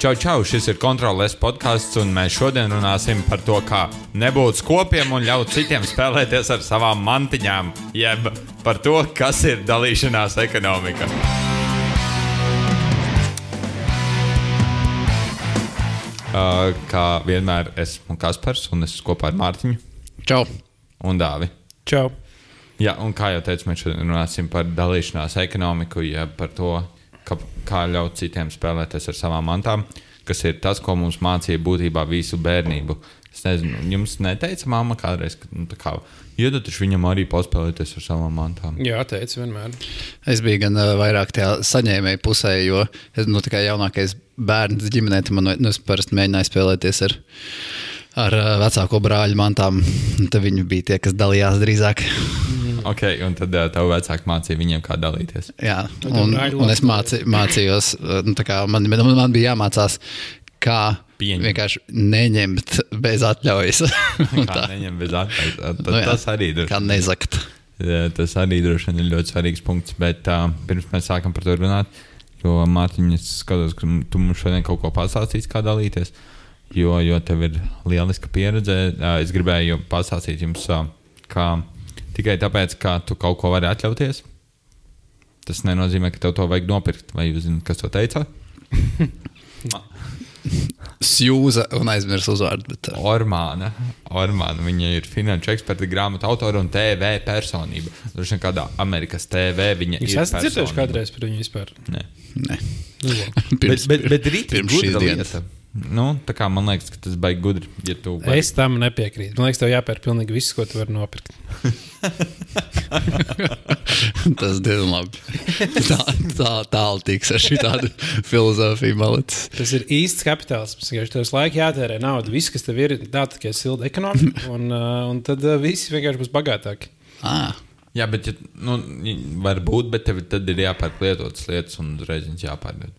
Čau, čau! Šis ir kontrols podkāsts, un mēs šodien runāsim par to, kā nebūt skopiem un ļaut citiem spēlēties ar savām mantiņām, jeb par to, kas ir dalīšanās ekonomika. Uh, kā vienmēr esmu Kaspars, un es kopā ar Mārtiņu Čau! un Dāvi. Čau! Jā, un kā jau teicu, mēs šodien runāsim par dalīšanās ekonomiku, ja par to, ka, kā ļaut citiem spēlēties ar savām mantām, kas ir tas, ko mums mācīja būtībā visu bērnību. Es nezinu, jums neteica mamma kādreiz, ka nu, tā kā taču viņam arī paspēlēties ar savām mantām. Jā, teicu vienmēr. Es biju gan uh, vairāk tajā saņēmēju pusē, jo es nu, kā jaunākais bērns ģimenē, tad man nu, es parasti mēģināju spēlēties ar, ar uh, vecāko brāļu mantām. Tad viņi bija tie, kas dalījās drīzāk. Ok, un tad uh, tev vecāki mācīja viņiem, kā dalīties. Jā, un, un es māci, mācījos, uh, nu, tā kā man, man, bija jāmācās, kā Pieņemt. vienkārši neņemt bez atļaujas. Kā tā. neņem bez atļaujas. Nu jā, Tas arī ir. Kā nezakt. Jā, Tas arī droši vien ir ļoti svarīgs punkts. Bet uh, pirms mēs sākam par to runāt, jo Mārtiņa, es skatos, ka tu mums šodien kaut ko pastāstīsi, kā dalīties. Jo, jo tev ir lieliska pieredze. Es gribēju pastāstīt jums, kā tikai tāpēc, ka tu kaut ko vari atļauties. Tas nenozīmē, ka tev to vajag nopirkt. Vai jūs zināt, kas to teica? Sjūza un aizmirs uzvārdu. Bet, Ormāna. Ormāna. Viņa ir finanšu eksperta, grāmatu autora un TV personība. Droši vien kādā Amerikas TV viņa Jūs ir. esat dzirdējuši kādreiz par viņu vispār? Nē. ne. Nu, labi. Bet, bet, bet pirms gudra dienas. lieta. Nu, tā kā man liekas, ka tas baigi gudri. Ja tu es tam nepiekrītu. Man liekas, tev jāpērk pilnīgi viss, ko tu vari nopirkt. Tas diezgan labi. Tā, tā tālu tiks ar šādu filozofiju malicis. Tas ir īsts kapitāls. Vienkārši tev laikā jātērē nauda. Viss, kas tev ir, tā tikai silda ekonomika, un, uh, un tad uh, visi vienkārši būs bagātāki. Ah, Jā, bet ja, nu, var būt, bet tev tad ir jāpērk lietotas lietas un uzreiz viņas jāpārdod.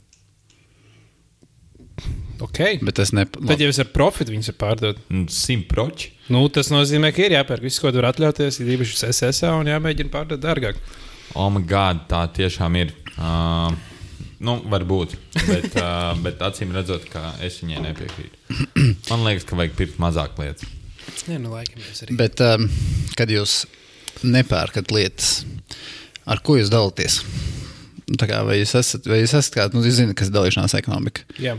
Okay. bet tas ne. Bet, ja jūs ar profitu viņus pārdodat, Nu, Simt proči. nu, tas nozīmē, ka ir jāpērk viss, ko tu vari atļauties, ir īpaši SSA un jāmēģina pārdot dārgāk. Oh, my God, tā tiešām ir. Uh, nu, varbūt. Bet, uh, bet acīm redzot, ka es viņai nepiekrītu. Man liekas, ka vajag pirkt mazāk lietas. Nē, nu, laikam arī. Bet, um, kad jūs nepērkat lietas, ar ko jūs dalāties? Nu, tā kā, vai jūs esat, vai jūs esat kāds, nu, jūs zināt, kas ir dalīšanās ekonomika? Jā.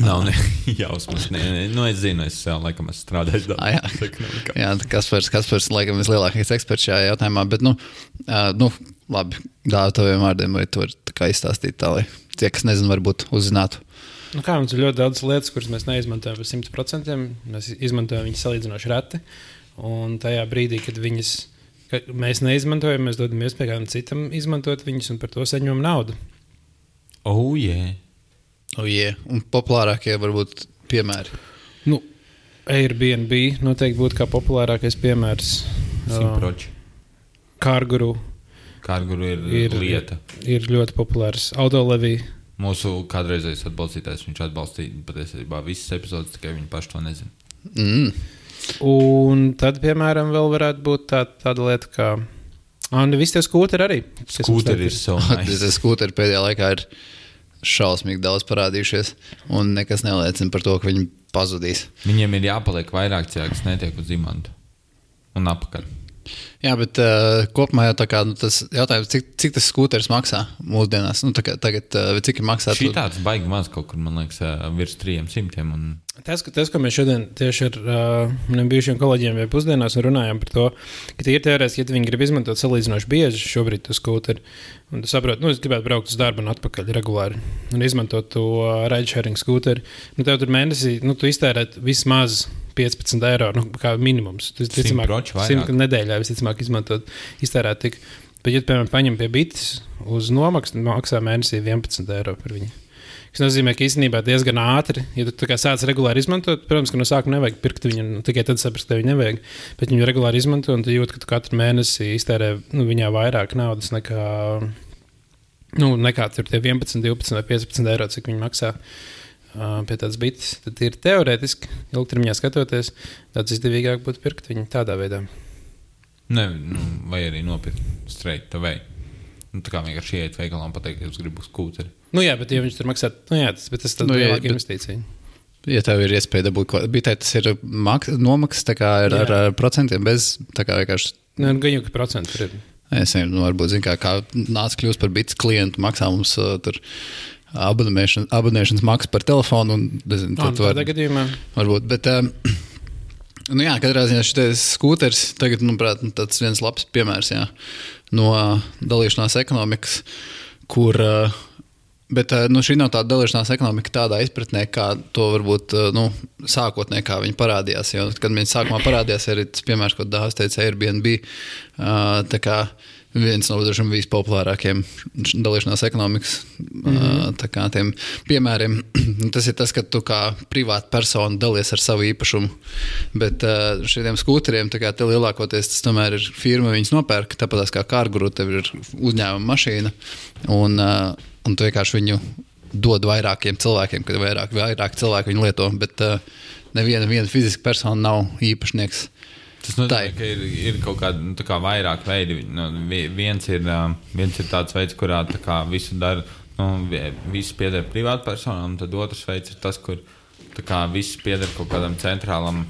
Nav ne jausmas. Nē, nē, nu, es zinu, es jau laikam esmu strādājis Ah, jā. Jā, kas par Kaspars, laikam, ir lielākais eksperts šajā jautājumā. Bet, nu, uh, nu labi, dāvā taviem vārdiem, vai tu vari tā kā izstāstīt tā, lai tie, kas nezina, varbūt uzzinātu. Nu, kā mums ir ļoti daudz lietas, kuras mēs neizmantojam par 100%. Mēs izmantojam viņas salīdzinoši reti. Un tajā brīdī, kad viņas kad mēs neizmantojam, mēs dodam iespēju kādam citam izmantot viņas un par to saņemam naudu. Oh, yeah. Oh, yeah. Un populārākie varbūt piemēri. Nu, Airbnb noteikti būtu kā populārākais piemērs. Simt proči. Kārguru Kāda ir, Ir- ir lieta? ir ļoti populārs. Autolevija. Mūsu kādreizējais atbalstītājs, viņš atbalstīja patiesībā visas epizodes, tikai viņi paši to nezina. Mm. Un tad, piemēram, vēl varētu būt tā, tāda lieta, kā. Ah, un visi tie skūteri arī. Skūteri ir so Tas skūteri pēdējā laikā ir šausmīgi daudz parādījušies, un nekas neliecina par to, ka viņi pazudīs. Viņiem ir jāpaliek vairāk cilvēku, kas netiek uz imantu. Un apakaļ. Jā, bet uh, kopumā jau tā kā nu, tas jautājums, cik, cik tas skūteris maksā mūsdienās, nu, tā kā tagad, uh, cik ir maksā? Šī tāds baigi maz kaut kur, man liekas, ā, virs 300. Un... Tas, ka, tas, ko mēs šodien tieši ar uh, maniem bijušiem kolēģiem vai pusdienās runājām par to, ka tie ir teorētiski, ja viņi grib izmantot salīdzinoši bieži šobrīd to skūteri, un tu saproti, nu, es gribētu braukt uz darbu un atpakaļ regulāri un izmantot to uh, ride-sharing skūteri, nu, tev tur mēnesī, nu, tu iztērēt vismaz 15 eiro, nu, kā minimums. Broču vairāk. simt nedēļā visticamāk izmantot, iztērēt tik. Bet, ja, piemēram, paņem pie bites uz nomaksu, maksā mēnesī 11 eiro par viņu. Tas nozīmē, ka īstenībā diezgan ātri, ja tu sāc regulāri izmantot, protams, ka no sākuma nevajag pirkt viņu, nu, tikai tad saprast, ka viņu nevajag. Bet viņu regulāri izmanto, un tu jūti, ka tu katru mēnesi iztērē nu, viņā vairāk naudas nekā, nu, nekā tur tie 11, 12 vai 15 eiro, cik viņi maksā. Pie tādas bites, tad ir teorētiski, ilgtermiņā skatoties, daudz izdevīgāk būtu pirkt viņu tādā veidā. Ne, nu, vai arī nopirkt straight away. Nu, tā kā vienkārši iet veikalā un pateikt, ka es gribu skūteri. Nu, jā, bet ja viņš tur maksā, nu, jā, tas, bet tas ir Nu, jā, lielāka bet- investīcija. Ja tev ir iespēja dabūt ko tādu, tas ir maks, nomaksas tā kā ar, ar, ar procentiem, bez tā kā vienkārši. Nu, gan jau ka procenti ir. Es nezinu, nu, varbūt, zin, kā, kā nāca kļūst par bits klientu, maksā mums uh, tur abonēšanas, abonēšanas maksu par telefonu. Un, nezinu, tad nu, var, gadījumā. varbūt, bet, um, nu, jā, katrā ziņā šis skūters tagad, manuprāt, nu, tāds viens labs piemērs jā, no uh, dalīšanās ekonomikas, kur. Uh, Bet uh, nu, šī nav tāda dalīšanās ekonomika tādā izpratnē, kā to varbūt uh, nu, sākotnēji viņi parādījās. Jo, kad viņi sākumā parādījās, arī tas piemērs, ko Dārzs teica, Airbnb. Uh, tā kā viens no vispopulārākajiem dalīšanās ekonomikas mm -hmm. piemēriem. tas ir tas, ka tu kā privāta persona dalies ar savu īpašumu. Bet šiem te lielākoties tas tomēr ir firma, viņas nopērk, tāpat kā kārguru, tev ir uzņēmuma mašīna. Un, un tu vienkārši viņu dod vairākiem cilvēkiem, kad vairāk, vairāk cilvēku viņu lieto. Bet neviena viena fiziska persona nav īpašnieks. Tas nozīmē, ka ir, ir kaut kāda nu, kā vairāk veidi. Nu, vi- viens, ir, viens ir tāds veids, kurā tā kā visu dara, nu, vi- viss pieder privātpersonām, tad otrs veids ir tas, kur kā viss pieder kaut kādam centrālam,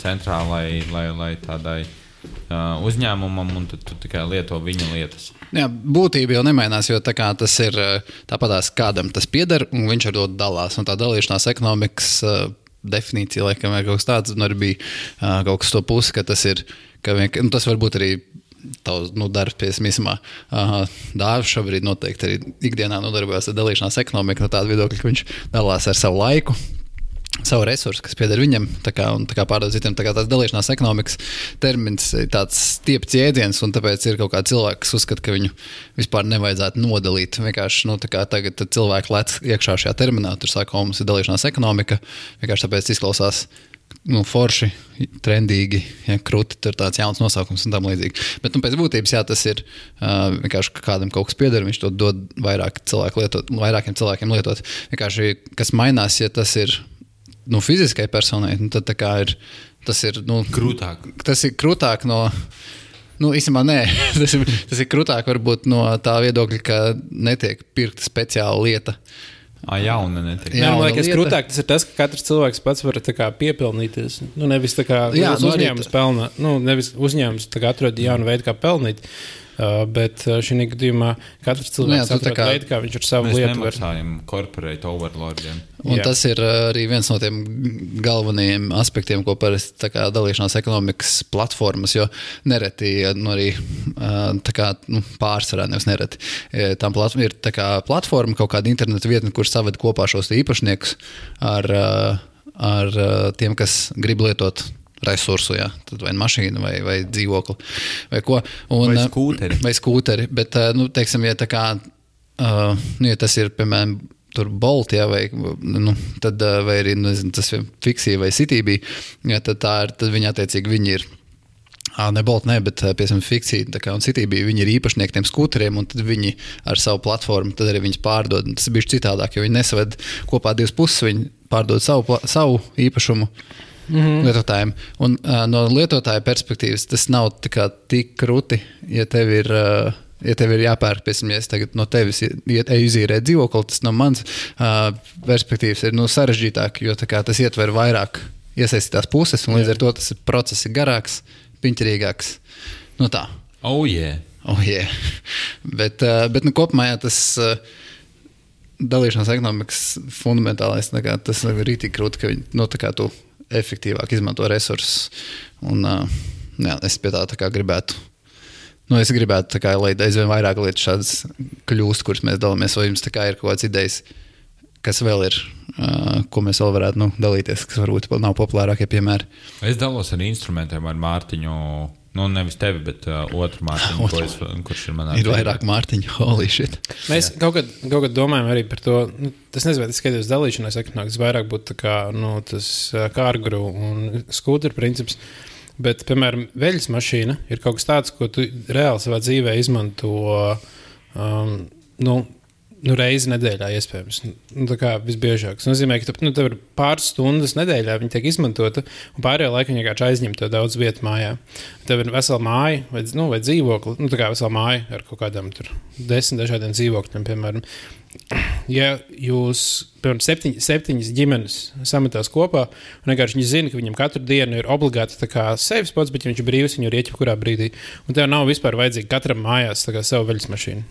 centrālai lai, lai tādai uzņēmumam, un tad tu tikai lieto viņa lietas. Jā, būtība jau nemainās, jo tā kā tas ir tāpatās kādam tas pieder, un viņš ar to dalās. Un tā dalīšanās ekonomikas uh, definīcija, laikam, ir kaut kas tāds, un arī bija uh, kaut kas to pusi, ka tas ir, ka vienk, nu, tas var būt arī. Tavs nu, darbs pie smīsumā. Uh, Dārzs šobrīd noteikti arī ikdienā nodarbojas ar dalīšanās ekonomiku, no tāda viedokļa, ka viņš dalās ar savu laiku, savu resursu, kas pieder viņam, tā kā, un tā kā pārdod citiem. Tā kā tās dalīšanās ekonomikas termins ir tāds stiepts jēdziens, un tāpēc ir kaut kādi cilvēki, kas uzskata, ka viņu vispār nevajadzētu nodalīt. Vienkārši nu, tā kā tagad cilvēki lec iekšā šajā terminā, tur saka, ka mums ir dalīšanās ekonomika. Vienkārši tāpēc izklausās. Nu, forši, trendīgi, ja krūti, tur tāds jauns nosaukums un tam līdzīgi. Bet nu, pēc būtības, jā, tas ir uh, vienkārši, kādam kaut kas pieder, viņš to dod vairāk cilvēku lietot, vairākiem cilvēkiem lietot. Vienkārši, kas mainās, ja tas ir nu, fiziskai personai, nu, tad ir, tas ir nu, Grūtāk. tas ir krūtāk no. Nu, īstenībā nē, tas ir, tas ir krūtāk varbūt no tā viedokļa, ka netiek pirkta speciāla lieta. Ah, jauna netiek. Jā, man liekas, grūtāk tas ir tas, ka katrs cilvēks pats var kā, piepelnīties. Nu, nevis tā kā Jā, nu, uzņēmums pelna, nu, nevis uzņēmums atrod jaunu veidu, kā pelnīt. Uh, bet uh, šī gadījumā katrs Nu, cilvēks atrod kā- veidu, kā viņš ar savu Mēs lietu var. nemaksājam corporate overlordiem. Un Jā. tas ir uh, arī viens no tiem galvenajiem aspektiem, ko parasti dalīšanās ekonomikas platformas, jo nereti nu, arī uh, kā, nu, pārsvarā nevis nereti. e, Tām plat ir kā platforma, kaut kāda interneta vietne, kur saved kopā šos īpašniekus ar, uh, ar uh, tiem, kas grib lietot resursu, jā, tad vai mašīnu, vai, vai dzīvokli, vai ko. Un, Vai uh, skūteri. Vai skūteri. Bet, uh, nu, teiksim, ja kā, uh, nu, ja tas ir, piemēram, tur Bolt, jā, vai, nu, tad, vai arī nu, nezinu, tas ir fiksija vai sitībī, jā, tad, tā ir, tad viņi attiecīgi viņi ir. Ne Bolt, ne, bet piemēram, kā, un citībā viņi ir īpašnieki tiem skūteriem, un viņi ar savu platformu arī viņus pārdod. Tas bija citādāk, jo viņi nesaved kopā divas puses. Viņi pārdod savu, savu īpašumu mm -hmm. lietotājiem. Un, uh, no lietotāja perspektīvas tas nav tik krūti, ja tev ir. Uh, Ja tev ir jāpērk, piemēram, ja es tagad no tevis eju izīrēt dzīvokli, tas no manas uh, perspektīvas ir nu, sarežģītāk, jo kā, tas ietver vairāk iesaistītās puses, un līdz ar to tas process ir garāks, piņķerīgāks. Nu tā. Oh, yeah. Oh, yeah. bet, uh, bet nu, kopumā jā, tas uh, dalīšanās ekonomikas fundamentālais, tā kā, tas ir rītīgi krūti, ka viņi nu, tu efektīvāk izmanto resursus. Un, uh, jā, es pie tā, tā kā gribētu. Nu, es gribētu, kā, lai aizvien vairāk lietu šādas kļūst, kuras mēs dalāmies, vai jums ir kaut kādas idejas, kas vēl ir, uh, ko mēs vēl varētu nu, dalīties, kas varbūt nav populārākie piemēri. Es dalos ar instrumentiem ar Mārtiņu. Nu, nevis tevi, bet uh, otru Mārtiņu, es, kurš ir manā Ir vairāk mārciņu, holy shit. Mēs kaut kad, kaut kad domājam arī par to. Nu, tas nezinu, vai tas skaidrs dalīšanās ekonomikas vairāk būtu tā kā, nu, tas ā, kārgru un skūteru princips. Bet, piemēram, veļas mašīna ir kaut kas tāds, ko tu reāli savā dzīvē izmanto. Um, nu, nu, reizi nedēļā, iespējams. Nu, tā kā visbiežāk. Tas nozīmē, ka tu, nu, tev ir pāris stundas nedēļā, viņi tiek izmantota, un pārējā laikā vienkārši aizņem to daudz vietu mājā. Tev ir vesela māja vai, nu, vai dzīvokli, nu, tā kā vesela māja ar kaut tur desmit dažādiem dzīvokļiem, piemēram ja jūs, piemēram, septiņ, septiņas ģimenes sametās kopā, un vienkārši viņi zina, ka viņam katru dienu ir obligāti sevis spots, bet ja viņš ir brīvs, viņu ir ieķip kurā brīdī. Un tev nav vispār vajadzīga katram mājās savu veļas mašīnu.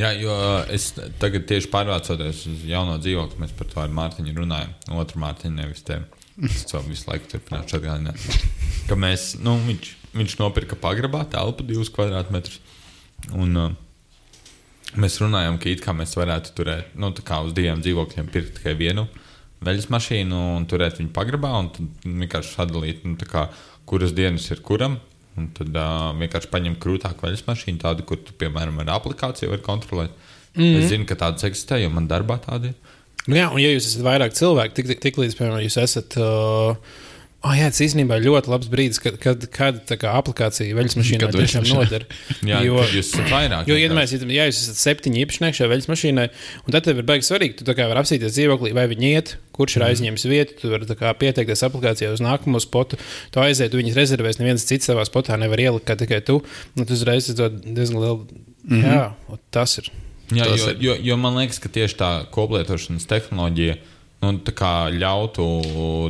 Jā, jo es tagad tieši pārvācoties uz jauno dzīvokli, mēs par to ar Mārtiņu runājam. Otru Mārtiņu nevis tevi. Es to visu laiku turpināšu atgādināt. Ka mēs, nu, viņš, viņš nopirka pagrabā telpu divus kvadrātmetrus. Un, uh, Mēs runājam, ka it kā mēs varētu turēt, nu, tā kā uz diviem dzīvokļiem pirkt tikai vienu veļas mašīnu un turēt viņu pagrabā, un vienkārši sadalīt, nu, kā, kuras dienas ir kuram. Un tad uh, vienkārši paņem krūtāku veļas mašīnu, tādu, kur tu, piemēram, ar aplikāciju vari kontrolēt. Mm -hmm. Es zinu, ka tādas eksistē, jo man darbā tāda ir. Nu, jā, un ja jūs esat vairāk cilvēki, tik, tik, tik līdz, piemēram, jūs esat. Uh, Oh, jā, tas īstenībā ir ļoti labs brīdis, kad, kad, kad kā, aplikācija veļas mašīnai tiešām noder. jā, jo jūs esat vairāk. Jo, iedomājieties, ja jūs esat septiņi īpašnieki šajā veļas mašīnai, un tad tev ir baigi svarīgi, tu vari apsīties dzīvoklī, vai viņi iet, kurš ir mhm. aizņēmis vietu, tu vari kā, pieteikties aplikācijā uz nākamo spotu, tu aiziet, tu viņus rezervēs, neviens cits savā spotā nevar ielikt, kā tikai tu, un tu uzreiz dod diezgan lielu. Mm -hmm. Jā, tas ir. Jā, tas jo, ir. Jo, jo man liekas, ka tieši tā koplietošanas tehnoloģija nu, ļautu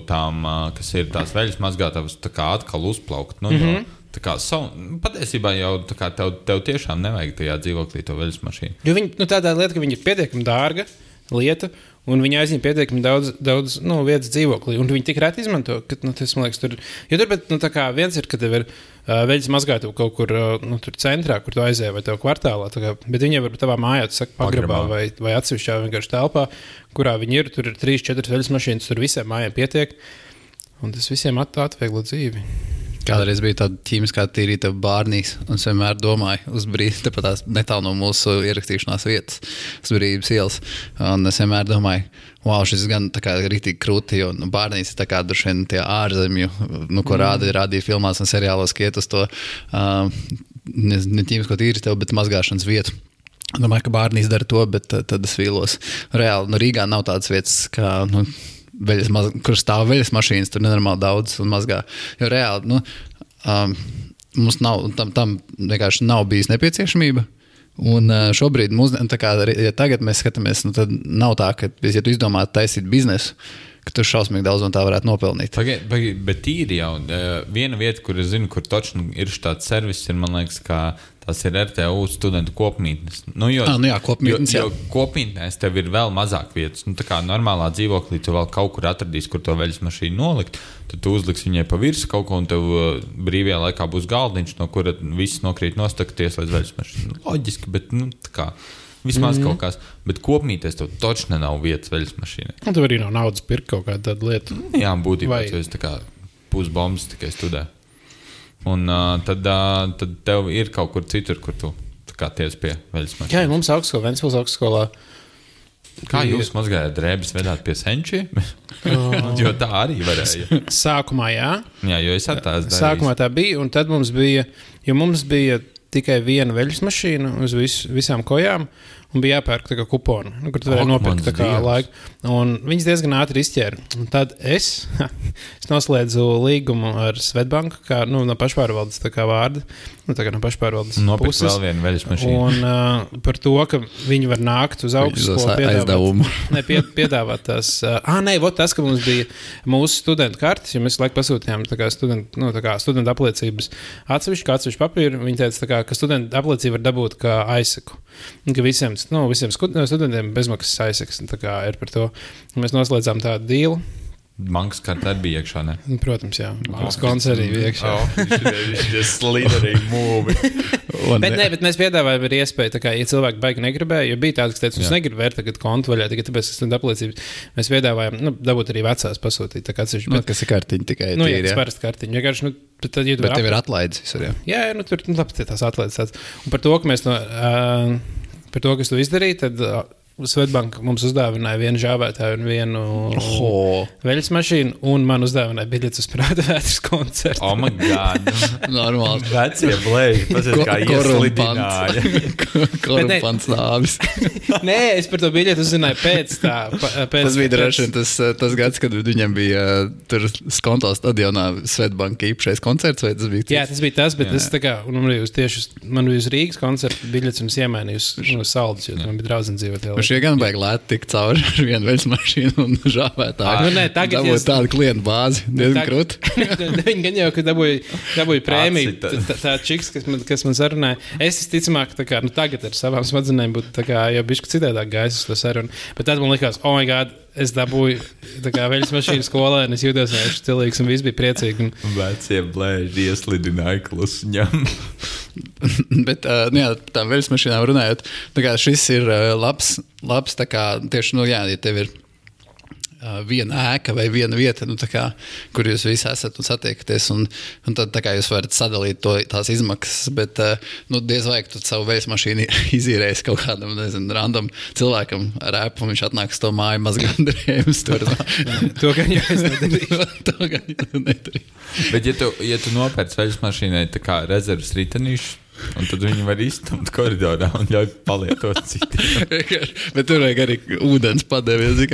tām, kas ir tās veļas mazgātavas, atkal uzplaukt. Nu, mm -hmm. jo, Tā kā savu, patiesībā jau tā kā tev, tev tiešām nevajag tajā dzīvoklī to veļas mašīnu. Jo viņi, nu, tādā lieta, ka viņi ir pietiekami dārga lieta, un viņi aizņem pietiekami daudz, daudz nu, vietas dzīvoklī. Un viņi tik reti izmanto, ka nu, tas man liekas, tur ir. Tur bet, nu, viens ir, ka tev ir uh, veļas mazgātu kaut kur uh, nu, centrā, kur tu aizēji vai tev kvartālā. Kā, bet viņi var tavā mājā, tas saka, pagrabā vai, vai atsevišķā vienkārši telpā, kurā viņi ir. Tur ir trīs, četras veļas mašīnas, tur visiem mājām pietiek. Un tas visiem atvieglo dzīvi. Kādreiz bija tāda ķīmiskā tīrīta bārnīs, un es vienmēr domāju, uz brīdi, tepat tās netālu no mūsu ierakstīšanās vietas, uz brīvības ielas. Un es vienmēr domāju, wow, šis gan kā rītīgi krūti, jo nu, bārnīs ir tā kā droši vien tie ārzemju, nu, ko mm. rāda, rādīja filmās un seriālos, iet uz to uh, ne, ne ķīmisko tīrītu, bet mazgāšanas vietu. Domāju, ka bārnīs dara to, bet uh, tad es vīlos. Reāli, nu, Rīgā nav tādas vietas, kā. Nu, veļas, kur stāv veļas mašīnas, tur nenormāli daudz un mazgā. Jo reāli nu, um, mums nav, tam, tam vienkārši nav bijis nepieciešamība. Un uh, šobrīd, mūs, kā, ja tagad mēs skatāmies, nu, tad nav tā, ka, ja tu izdomā taisīt biznesu, ka tu šausmīgi daudz no tā varētu nopelnīt. Pagaid, pagaid, bet tīri jau viena vieta, kur es zinu, kur točni ir šāds servis, ir man liekas, ka tas ir RTU studentu kopmītnes. Nu, jo, à, nu jā, kopmītnes, jo, jo kopmītnēs tev ir vēl mazāk vietas. Nu, tā kā normālā dzīvoklī tu vēl kaut kur atradīsi, kur to veļas mašīnu nolikt. Tad tu uzliksi viņai pa virsmu kaut ko, un tev brīvajā laikā būs galdiņš, no kura viss nokrīt nostakties līdz veļas mašīnai. Nu, loģiski, bet nu, tā kā. Vismaz mm -hmm. kaut kas, bet kopmītēs tev taču nav vietas veļas mašīnai. Un tev arī nav naudas pirkt kaut kādu lietu. Jā, būtībā Vai... tas ir pusbombas tikai studē. Un uh, tad, uh, tad tev ir kaut kur citur, kur tu tiec pie veļas mašīnas. Jā, mums augstskolā, Ventspils augstskolā. Kā jūs mazgājāt drēbes, vedāt pie senčiem? Oh. jo tā arī varēja. Sākumā, jā. Jā, jo es atceros. Sākumā tā bija, un tad mums bija, jo mums bija tikai viena veļas mašīna uz vis, visām kojām. Un bija jāpērk tā kā kuponi, nu, kur tu vari nopirkt tā kā laiku. Un viņas diezgan ātri izķēra. Un tad es, es noslēdzu līgumu ar Svetbanku, kā nu, no pašpārvaldes vārda. Nu, tā kā no pašpārvaldes Nopirkt puses. vēl vienu veļas mašīnu. Un uh, par to, ka viņi var nākt uz augstskolu piedāvāt, ne, pie, piedāvāt tās. Uh, ah, nē, vot tas, ka mums bija mūsu studentu kartes, jo mēs laiku pasūtījām studentu, nu, studentu apliecības atsevišķu, kā atsevišķu papīru. Viņi teica, kā, ka studentu apliecību var dabūt kā aizsaku. Ka visiem, nu, visiem studentiem bezmaksas aizsaks ir par to. Mēs noslēdzām tādu dīlu. Bankas kartē bija iekšā. Ne? Nu, protams, jā. Bankas oh, konts arī bija iekšā. Oh, bet, nē, bet mēs piedāvājam arī iespēju, kā, ja cilvēki baigi negribēja, jo bija tāds, kas teica, es negribu vērt tagad kontu vaļā, tikai tāpēc, tas ir apliecības. Mēs piedāvājam, nu, dabūt arī vecās pasūtīt. Tā kā atsevišķi. Bet, kas ir kartiņa tikai? Nu, jā, tas parasti kartiņa. Vienkārši, nu, bet tad, ja bet tev ir atlaides visur, jā. Jā, nu, tur, nu, labi, tās atlaides tāds. Un par to, ka mēs no, uh, par to, kas to izdarīja, tad. Uh, Svetbanka mums uzdāvināja vienu žāvētāju un vienu Oh. veļas mašīnu, un man uzdāvināja biļetes uz Prāta vētras koncertu. Oh, my God! Normāli. Vecie blēži, tas ir kā ieslidināja. Korumpants nāvis. Nē, es par to biļeti uzzināju pēc tā. Pēc, Tas bija droši vien tas, tas gads, kad viņam bija uh, tur Skonto stadionā Svetbanka īpašais koncerts, vai tas bija Jā, cits? tas bija tas, bet Jā. tas tā kā, un man bija uz tieši uz, man bija uz Rīgas koncerta biļets, un es iemainīju uz, uz saldus, jo man bija draudzene dzīvot. Šie gan vajag lēt tik cauri ar vienu veļas mašīnu un žāvētāju. Nu, nē, tagad Dabūja es- tādu klientu bāzi, diezgan krūti. Viņi gan jau, ka dabūja, dabūja prēmiju. Tā, tā čiks, kas man, kas man sarunāja. Es visticamāk, tā kā nu, tagad ar savām smadzenēm būtu kā, jau bišķi citādāk gājis uz to sarunu. Bet tad man likās, oh, my God, es dabūju kā veļas mašīnu skolā, un es jūtos vienkārši cilvēks, un viss bija priecīgi. Un, Vecie blēži ieslidināja klusiņām. Bet, uh, jā, par tām veļas mašīnām runājot, šis ir labs, labs kā tieši, nu, jā, ja tev ir viena ēka vai viena vieta, nu, tā kā, kur jūs visi esat un satiekaties. Un, un tad jūs varat sadalīt to, tās izmaksas. Bet nu, diez vai tu savu veļas mašīnu izīrēsi kaut kādam nezinu, randam cilvēkam ar ēpu, un viņš atnāk uz to māju mazgādrējumus. Tur to gan jau es nedarīju. to gan jau nedarīju. Bet, ja tu, ja tu nopērci veļas mašīnai rezerves ritenīšu, un tad viņi var iztumt koridorā un ļauj palietot citiem. Bet tur vajag arī ūdens padevies.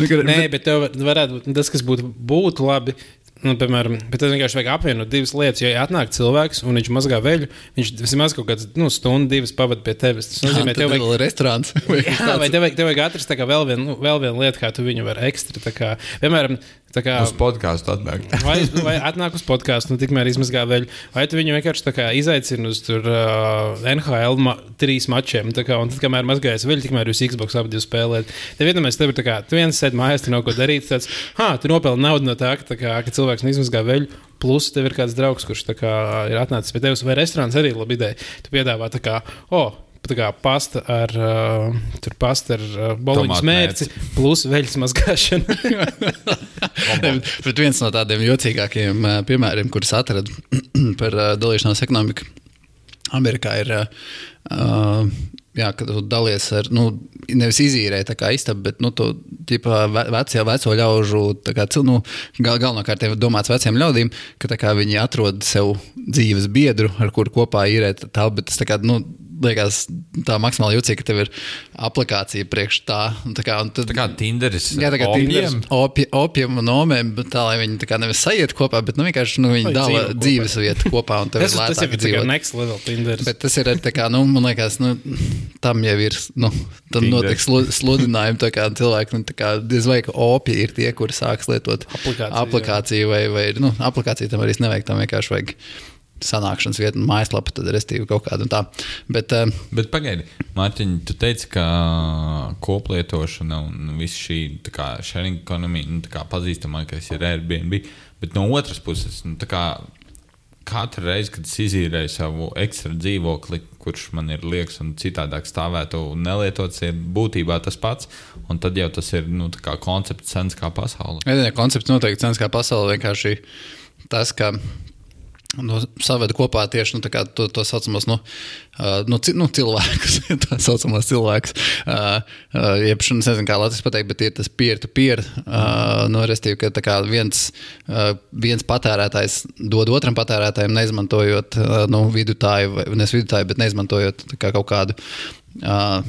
Nu, Nē, bet tev varētu būt tas, kas būtu, būtu labi. Nu, piemēram, bet tas vienkārši vajag apvienot divas lietas. Ja atnāk cilvēks un viņš mazgā veļu, viņš vismaz kaut kādas nu, stundu, divas pavadīja pie tevis. Tas nozīmē, Tad tev vajag restorāns. vai Jā, vai tev vajag, tev vajag atrast tā kā vēl vienu, nu, vēl vienu lietu, kā tu viņu vari ekstra. tā Kā, piemēram, tā kā, Uz podkāstu atnāk. vai, vai atnāk uz podkāstu, nu tikmēr izmazgā veļu, vai tu viņu vienkārši tā kā izaicini uz tur, uh, NHL ma trīs mačiem. tā Kā, un tad, kamēr mazgājas veļu, tikmēr jūs Xbox abi spēlējat. Tev vienmēr tev ir tā kā, tu viens sēdi mājās, tu nav ko darīt. Tāds, ha, tu nopelni naudu no tā, ka, tā kā, ka cilvēks neizmazgā veļu. Plus, tev ir kāds draugs, kurš kā, ir atnācis pie tevis, vai restorāns arī ir laba ideja. Tu piedāvā tā kā, oh, tā kā pasta ar, uh, tur pasta ar uh, boloņas mērci, plus veļas mazgāšana. Bet, bet viens no tādiem jocīgākiem uh, piemēriem, kurus atradu par uh, dalīšanos ekonomiku Amerikā, ir, uh, uh, jā, kad tu dalies ar, nu, nevis izīrēji tā kā istabu, bet, nu, tu, ģipā, ve- vecie, veco ļaužu, tā kā, nu, gal, galvenokārt ir domāts veciem ļaudīm, ka tā kā viņi atrod sev dzīves biedru, ar kuru kopā īrēt tas tā kā, nu, liekas tā maksimāli jūtīgi, ka tev ir aplikācija priekš tā. un Tā kā, un tad, Tā kā Tinderis. Jā, tā kā opiem. opi, opium un omēm, bet tā lai viņi tā kā nevis sajiet kopā, bet nu, vienkārši nu, viņi dala dzīves vietu kopā tas, ir tas ir tikai next level Tinder. Bet tas ir arī tā kā, nu, man liekas, nu, tam jau ir, nu, tam Tinder. notiek slu- sludinājumi, tā kā cilvēki, nu, tā kā diez vai ka opi ir tie, kuri sāks lietot Aplikāciju, aplikāciju vai, vai, nu, aplikāciju tam arī nevajag, tam vienkārši vajag sanākšanas vietu, un mājaslapa, tad restīvi kaut kādu un tā. Bet, uh, Bet pagaidi, Mārtiņ, tu teici, ka koplietošana un viss šī sharing ekonomija, nu, tā kā pazīstamākais ir Airbnb, bet no otras puses, nu, tā kā katru reizi, kad es izīrēju savu ekstra dzīvokli, kurš man ir liekas un citādāk stāvētu un nelietots, ir būtībā tas pats, un tad jau tas ir, nu, koncepts sens kā pasaule. Ēdienu koncepts noteikti cens kā pasaule. Vienkārši tas, ka nu, saveda kopā tieši nu, to, to saucamos nu, nu, ci- nu, cilvēkus, tā saucamos cilvēkus. Uh, uh, jeb, es nezinu, kā Latvijas pateikt, bet ir tas peer-to-peer. Uh, nu, restīvi, ka kā viens, uh, viens patērētājs dod otram patērētājam, neizmantojot uh, nu, vidutāju, nevis vidutāju, bet neizmantojot kā kaut kādu. Uh,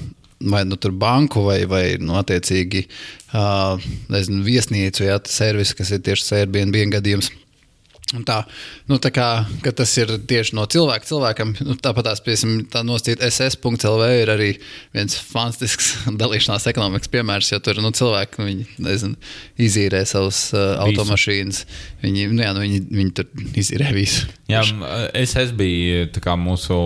vai nu banku, vai, vai nu, attiecīgi uh, nezinu, viesnīcu, jā, servisu, kas ir tieši Airbnb gadījums. Un Tā, nu, tā kā tas ir tieši no cilvēka cilvēkam. Nu, Tāpat tās, tā nosacīta SS.CLV ir arī viens fantastisks dalīšanās ekonomikas piemērs, jo tur nu, cilvēki nu, viņi, nezinu, izīrē savus uh, automašīnas. Viņi, nu, jā, nu, viņi, viņi tur izīrē visu. Jā, tā kā mūsu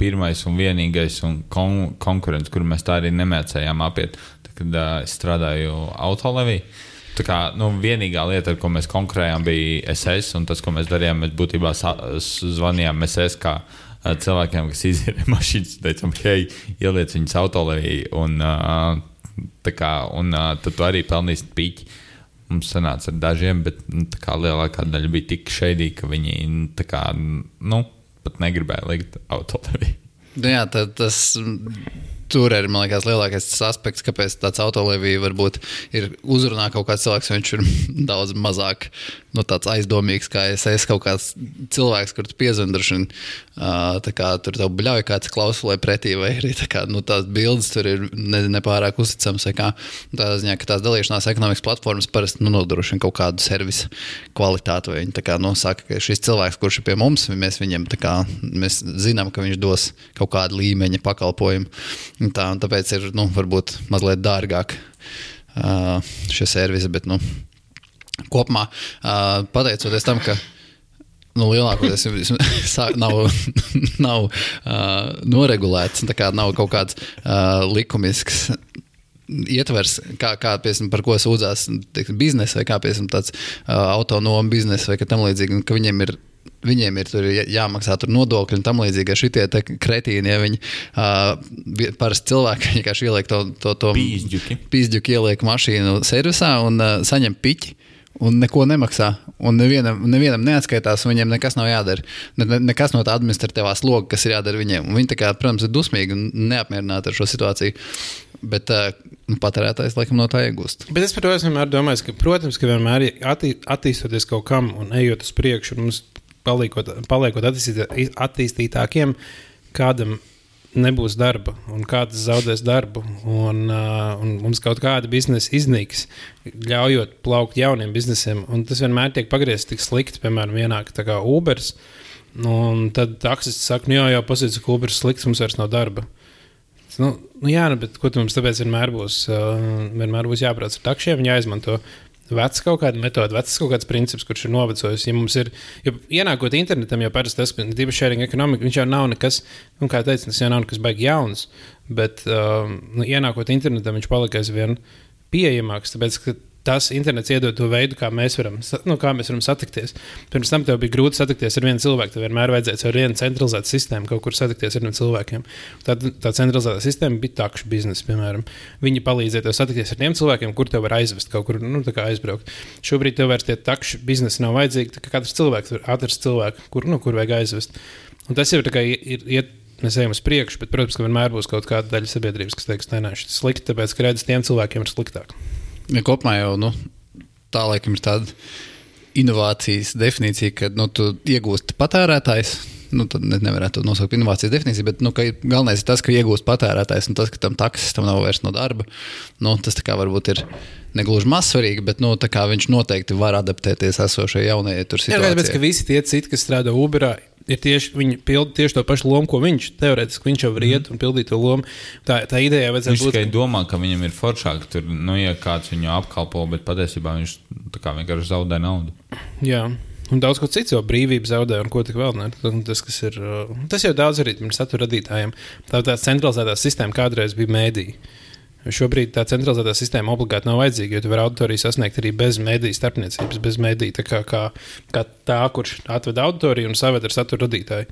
pirmais un vienīgais un kon konkurents, kuru mēs tā arī nemēcējām apiet, tad, kad uh, strādāju autolevī. Tā kā nu, vienīgā lieta, ar ko mēs konkurējām, bija SS, tas, ko mēs darījām, mēs būtībā zvanījām SS kā uh, cilvēkiem, kas izīrē mašīnas, teicām, hei, ieliec viņas autolevī, un, tā kā, un uh, tad tu arī pelnīsi pīķi. Mums sanāca ar dažiem, bet nu, kā lielākā daļa bija tik šeidīga, ka viņi kā, nu, pat negribēja likt autolevī. Nu, jā, tad, tas tur ir liekas, lielākais aspekts, kāpēc tāds autolīvija varbūt ir uzrunā kaut kāds cilvēks, viņš ir daudz mazāk nu, aizdomīgs, kā es esmu kaut kāds cilvēks, kurš piezvanīja. Uh, kā tur tev bļauj kāds klausulē pretī, vai arī tā kā, nu, tās bildes tur ir ne, nepārāk uzticamas. Tādā ziņā, ka tās dalīšanās ekonomikas platformas parasti nu, nodrošina kaut kādu servisu kvalitāti. Viņi kā, nu, saka, ka šis cilvēks, kurš ir pie mums, mēs viņam kā, mēs zinām, ka viņš dos kaut kādu līmeņa pakalpojumu. Tā, tāpēc ir nu, varbūt mazliet dārgāk uh, šie servisi. Bet, nu, kopumā pateicoties tam, ka nu, lielākoties nav, nav uh, noregulēts, tā nav kaut kāds uh, likumisks. Ietvers, kā, kā piemēram, par ko sūdzās teiksim, biznesa, vai kā piemēram, tāds uh, autonomu biznesa, vai tam līdzīgi, ka viņiem ir viņiem ir jāmaksā tur nodokļi un tam līdzīgi. Šitie kretīni, ja viņi uh, parasti cilvēki vienkārši ieliek to, to, to pīzdņuki. pīzdņuki, ieliek mašīnu servisā un uh, saņem piķi un neko nemaksā. Un nevienam, nevienam neatskaitās, viņiem nekas nav jādara. Ne, ne, nekas no tā administratīvā sloga, kas ir jādara viņiem. Un viņi, kā, protams, ir dusmīgi un neapmierināti ar šo situāciju. Bet uh, patērētājs laikam no tā iegūst. Bet es par to esmu domājis, ka, protams, ka vienmēr attī, attīstoties kaut kam un ejot uz priekšu, mums paliekot, paliekot attīstītākiem, kādam nebūs darba, un kāds zaudēs darbu, un, uh, un mums kaut kāda biznesa iznīks, ļaujot plaukt jauniem biznesiem. Un tas vienmēr tiek pagriezts tik slikti, piemēram, vienāk kā Uber. Un tad taksists saka, nu jā, jau pasīdz, ka Uber ir slikts, mums vairs nav darba. Nu, nu jā, nu, bet ko mums tāpēc vienmēr būs, uh, vienmēr būs jāprāt ar takšiem, jāizmanto vecs kaut kāda metode, vecs kaut kāds princips, kurš ir novecojis. Ja mums ir, jo ienākot internetam, jau parasti tas, ka divu sharing ekonomika, viņš jau nav nekas, nu, kā teicu, tas jau nav nekas baigi jauns, bet um, nu, ienākot internetam, viņš palika aizvien pieejamāks, tāpēc, ka tas internets iedod to veidu, kā mēs varam, nu, kā mēs varam satikties. Pirms tam tev bija grūti satikties ar vienu cilvēku. Tev vienmēr vajadzēja ar vienu centralizētu sistēmu kaut kur satikties ar cilvēkiem. Tā, tā centralizēta sistēma bija takša biznesa, piemēram. Viņi palīdzēja tev satikties ar tiem cilvēkiem, kur tev var aizvest kaut kur, nu, aizbraukt. Šobrīd tev vairs tie takša biznesa nav vajadzīgi. Katrs cilvēks var atrast cilvēku, kur, nu, kur vajag aizvest. Un tas jau ir, ir, ir mēs ejam uz priekšu, bet, protams, ka vienmēr būs kaut kāda daļa sabiedrības, kas teiks, nē, nē, šis ir slikti, tāpēc, ka redzes tiem cilvēkiem ir sliktāk ja kopumā jau nu, tā laikam ir tāda inovācijas definīcija, ka nu, tu iegūsti patērētājs. Nu, tad nevarētu nosaukt inovācijas definīciju, bet nu, galvenais ir tas, ka iegūst patērētājs un tas, ka tam taksistam nav vairs no darba. Nu, tas varbūt ir negluži mazsvarīgi, bet nu, viņš noteikti var adaptēties esošajai jaunajai situācijai. Jā, ka visi tie citi, kas strādā Uberā, ir tieši, viņi pilda tieši to pašu lomu, ko viņš teorētiski viņš jau var iet mm. un pildīt to lomu. Tā, tā ideja vajadzētu viņš būt. Viņš tikai domā, ka viņam ir foršāk, tur, nu, ja kāds viņu apkalpo, bet patiesībā viņš vienkārši zaudē naudu. Jā. Un daudz ko citu jau brīvību zaudē, un ko tik vēl ne. Tas, ir, tas jau daudz arī satura radītājiem. Tā tā centralizētā sistēma kādreiz bija mēdīja. Šobrīd tā centralizētā sistēma obligāti nav vajadzīga, jo tu vari auditoriju sasniegt arī bez mediju starpniecības, bez mediju. Tā kā, kā, kā tā, kurš atved auditoriju un saved ar satura radītāju.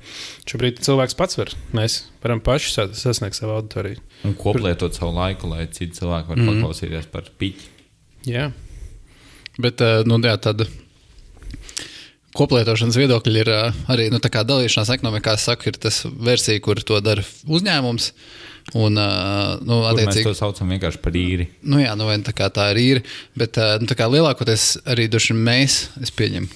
Šobrīd cilvēks pats var. Mēs varam paši sasniegt savu auditoriju. Un koplietot savu laiku, lai citi cilvēki varētu mm. paklausīties par piķi. Jā. Bet, eh, nu, jā, tad koplietošanas viedokļi ir eh, arī nu, dalīšanās ekonomikā. Es saku, ir tas versija, kur to dara uzņēmums. Un, nu, attiecīgi, mēs to saucam vienkārši par īri. Nu, jā, nu, tā, tā ir īri. Bet nu, lielākoties arī mēs, es pieņemu,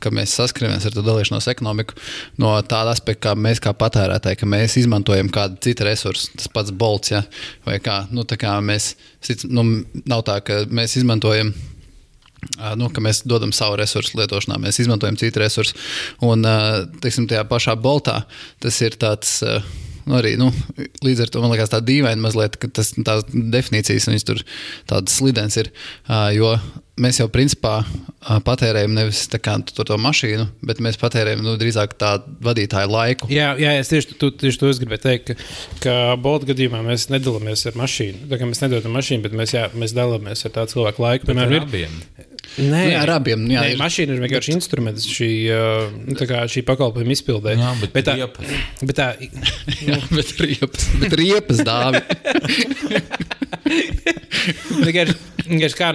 ka mēs saskaramies ar to dalīšanos ekonomiku no tāda aspekta, kā mēs kā patērētāji, ka mēs izmantojam kādu citu resursu, tas pats bolts, ja, vai kā, nu, kā mēs, nu, nav tā, ka mēs izmantojam. Nu, mēs dodam savu resursu lietošanā, mēs izmantojam citu resursu. Un, teiksim, tajā pašā boltā tas ir tāds uh, Nu, arī, nu, līdz ar to man liekas tā dīvaini mazliet, ka tas tās definīcijas viņas tur tādas slidens ir. Jo mēs jau principā patērējam nevis kā, to, to mašīnu, bet mēs patērējam nu, drīzāk tādu vadītāju laiku. Jā, jā es tieši, tu, tieši to gribēju teikt, ka, ka Bolta gadījumā mēs nedalāmies ar mašīnu. Tā kā mēs nedodam mašīnu, bet mēs, jā, mēs dalāmies ar tādu cilvēku laiku. Piemēram, ir abiem. Nē, nu, jā, ar abiem. Jā, nē, ir. mašīna ir vienkārši bet... instruments šī, kā, šī pakalpojuma izpildē. Jā, bet, bet tā, riepas. bet tā, jā, bet riepas, bet riepas dāvi. vienkārši, vienkārši kā,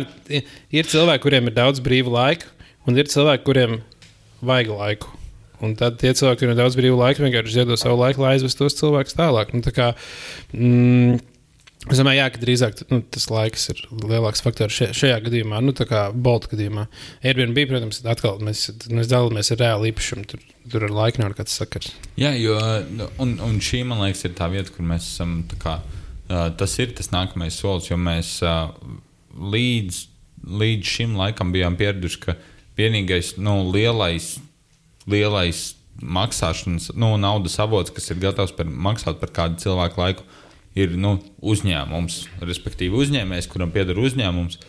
ir cilvēki, kuriem ir daudz brīva laika, un ir cilvēki, kuriem vajag laiku. Un tad tie cilvēki, kuriem ir daudz brīvu laika, vienkārši ziedo savu laiku, lai aizvestu tos cilvēkus tālāk. Nu, tā kā, mm, Es domāju, jā, ka drīzāk nu, tas laiks ir lielāks faktors šajā, šajā gadījumā, nu, tā kā Bolta gadījumā. Airbnb, protams, atkal mēs, mēs dalāmies ar reāli īpašumu. Tur, tur ar laiku nav nekāds sakars. Jā, jo nu, un, un šī, man liekas, ir tā vieta, kur mēs esam. Kā, tas ir tas nākamais solis, jo mēs līdz, līdz šim laikam bijām pieraduši, ka vienīgais nu, lielais, lielais maksāšanas, nu, naudas avots, kas ir gatavs par, maksāt par kādu cilvēku laiku ir nu, uzņēmums, respektīvi uzņēmējs, kuram pieder uzņēmums,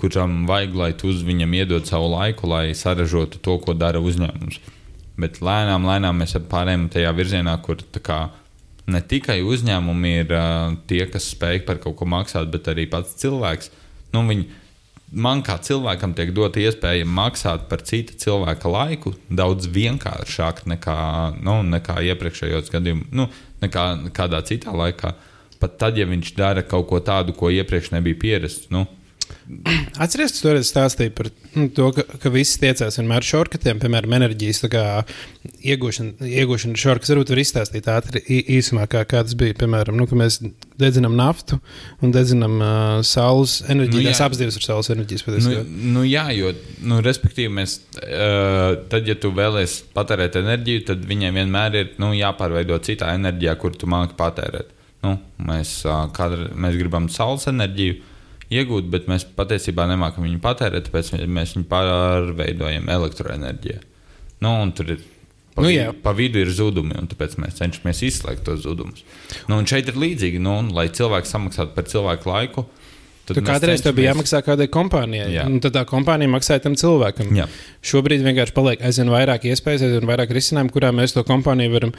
kuram vajag, lai tu uz viņam iedod savu laiku, lai saražotu to, ko dara uzņēmums. Bet lēnām, lēnām mēs pārējām tajā virzienā, kur kā, ne tikai uzņēmumi ir uh, tie, kas spēj par kaut ko maksāt, bet arī pats cilvēks. Nu, viņi, man kā cilvēkam tiek dota iespēja maksāt par cita cilvēka laiku daudz vienkāršāk nekā, nu, nekā iepriekšējos gadījumos, nu, nekā kādā citā laikā. Uh, pat tad, ja viņš dara kaut ko tādu, ko iepriekš nebija pierasts. Nu. Atcerieties, tu toreiz stāstīji par nu, to, ka, ka visi tiecās vienmēr šorkatiem, piemēram, enerģijas iegūšana, iegūšana šorkas. Varbūt var izstāstīt ātri īsumā, kā, kā tas bija. Piemēram, nu, mēs dedzinām naftu un dedzinām uh, saules enerģiju. Nu, tās abas divas ir saules enerģijas. Nu, nu, jā, jo, nu, respektīvi, mēs, uh, tad, ja tu vēlēsies patērēt enerģiju, tad viņiem vienmēr ir nu, jāpārveido citā enerģijā, kur tu māki patērēt. Nu, mēs, kadra, mēs gribam saules enerģiju iegūt, bet mēs patiesībā nemākam viņu patērēt, tāpēc mēs viņu pārveidojam elektroenerģijā. Nu, tur ir Pa, nu, jā. pa vidu ir zudumi, un tāpēc mēs cenšamies izslēgt tos zudumus. Nu, šeit ir līdzīgi, nu, lai cilvēks samaksātu par cilvēku laiku. Tad tu kādreiz tev bija jāmaksā kādai kompānijai, jā. un tad tā kompānija maksāja tam cilvēkam. Jā. Šobrīd vienkārši paliek aizvien vairāk iespējas, aizvien vairāk risinājumu, kurā mēs to kompāniju varam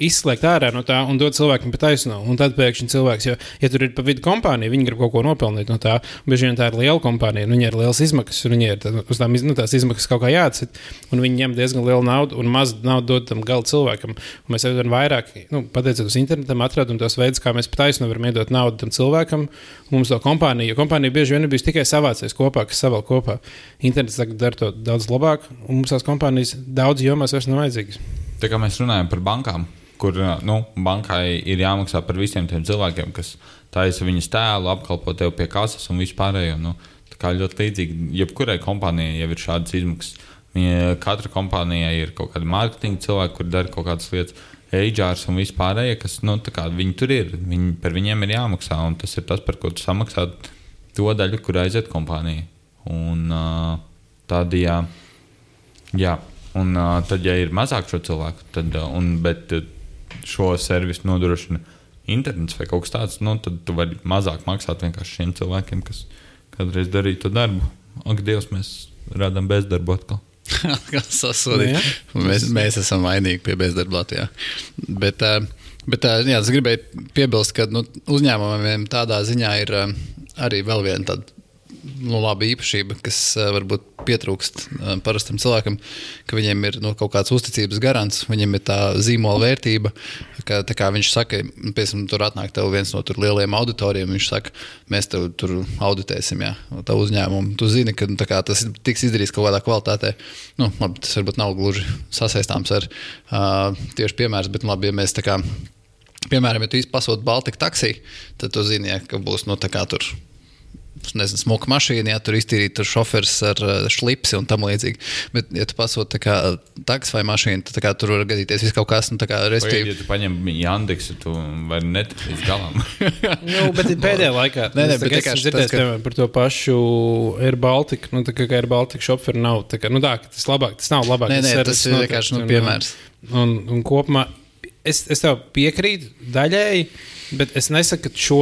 izslēgt ārā no tā un dot cilvēkam pa taisno. Un tad pēkšņi cilvēks, jo, ja tur ir pa vidu kompānija, viņi grib kaut ko nopelnīt no tā. Bieži vien tā ir liela kompānija, viņai ir liels izmaksas, un viņai ir tā, uz tām nu, izmaksas kaut kā jāatcīt, un viņi ņem diezgan lielu naudu un maz naudu dod tam gala cilvēkam. Un mēs aizvien vairāk, nu, pateicoties internetam, atradām tos veidus, kā mēs pa taisno varam iedot naudu tam cilvēkam. Mums to kompāniju, jo kompānija bieži vien bijusi tikai savācies kopā, kas savēl kopā. Internets tagad dara to daudz labāk, un mums tās kompānijas daudz jomās vairs nav vajadzīgas. Tā kā mēs runājam par bankām, kur nu, bankai ir jāmaksā par visiem tiem cilvēkiem, kas taisa viņas tēlu, apkalpo tevi pie kases un vispārējo. Nu, tā kā ļoti līdzīgi, jebkurai kompānijai jau ir šādas izmaksas. Katra kompānija ir kaut kāda mārketinga cilvēka, kur dara kaut kādas lietas, agents un vispārējie, kas nu, kā, viņi tur ir. Viņi, par viņiem ir jāmaksā, un tas ir tas, par ko tu samaksā to daļu, kur aiziet kompānija. Un, uh, tad, jā, jā. Un, uh, tad, ja ir mazāk šo cilvēku, tad, uh, un, bet uh, šo servisu nodrošina internets vai kaut kas tāds, nu, tad tu vari mazāk maksāt vienkārši šiem cilvēkiem, kas kādreiz darīja to darbu. Ak, Dievs, mēs radām bezdarbu atkal. Sasodīt. Nu, mēs, mēs esam vainīgi pie bezdarba Latvijā. Bet, bet jā, es gribēju piebilst, ka nu, uzņēmumiem tādā ziņā ir arī vēl viena tāda nu, laba īpašība, kas uh, varbūt pietrūkst uh, parastam cilvēkam, ka viņiem ir nu, kaut kāds uzticības garants, viņiem ir tā zīmola vērtība. Ka, kā viņš saka, piemēram, tur atnāk viens no lielajiem auditoriem, viņš saka, mēs tev tur auditēsim, ja tā uzņēmumu. Tu zini, ka nu, kā, tas tiks izdarīts kaut kādā kvalitātē. Nu, labi, tas varbūt nav gluži sasaistāms ar uh, tieši piemērs, bet nu, labi, ja mēs tā kā. Piemēram, ja tu pasūti Baltiku taksiju, tad tu zini, ja, ka būs nu, tā kā tur nezinu, smuka mašīna, ja tur iztīrīta šoferis ar šlipsi un tam līdzīgi. Bet, ja tu pasūti taks vai mašīnu, tad kā, tur var gadīties viss kaut kas. Nu, kā, restīvi... Ja tu paņem Jandeksu, tu vari netikt līdz galam. nu, bet pēdējā laikā nē, nē, bet es dzirdēju tas, ka... par to pašu Air Baltica. Nu, tā kā Air Baltica šoferi nav, tā kā, nu, tā, tas labāk, tas nav labāk. Nē, nē, tas ir vienkārši nu, piemērs. Un, un kopumā es, es tev piekrītu daļēji, bet es nesaku, ka šo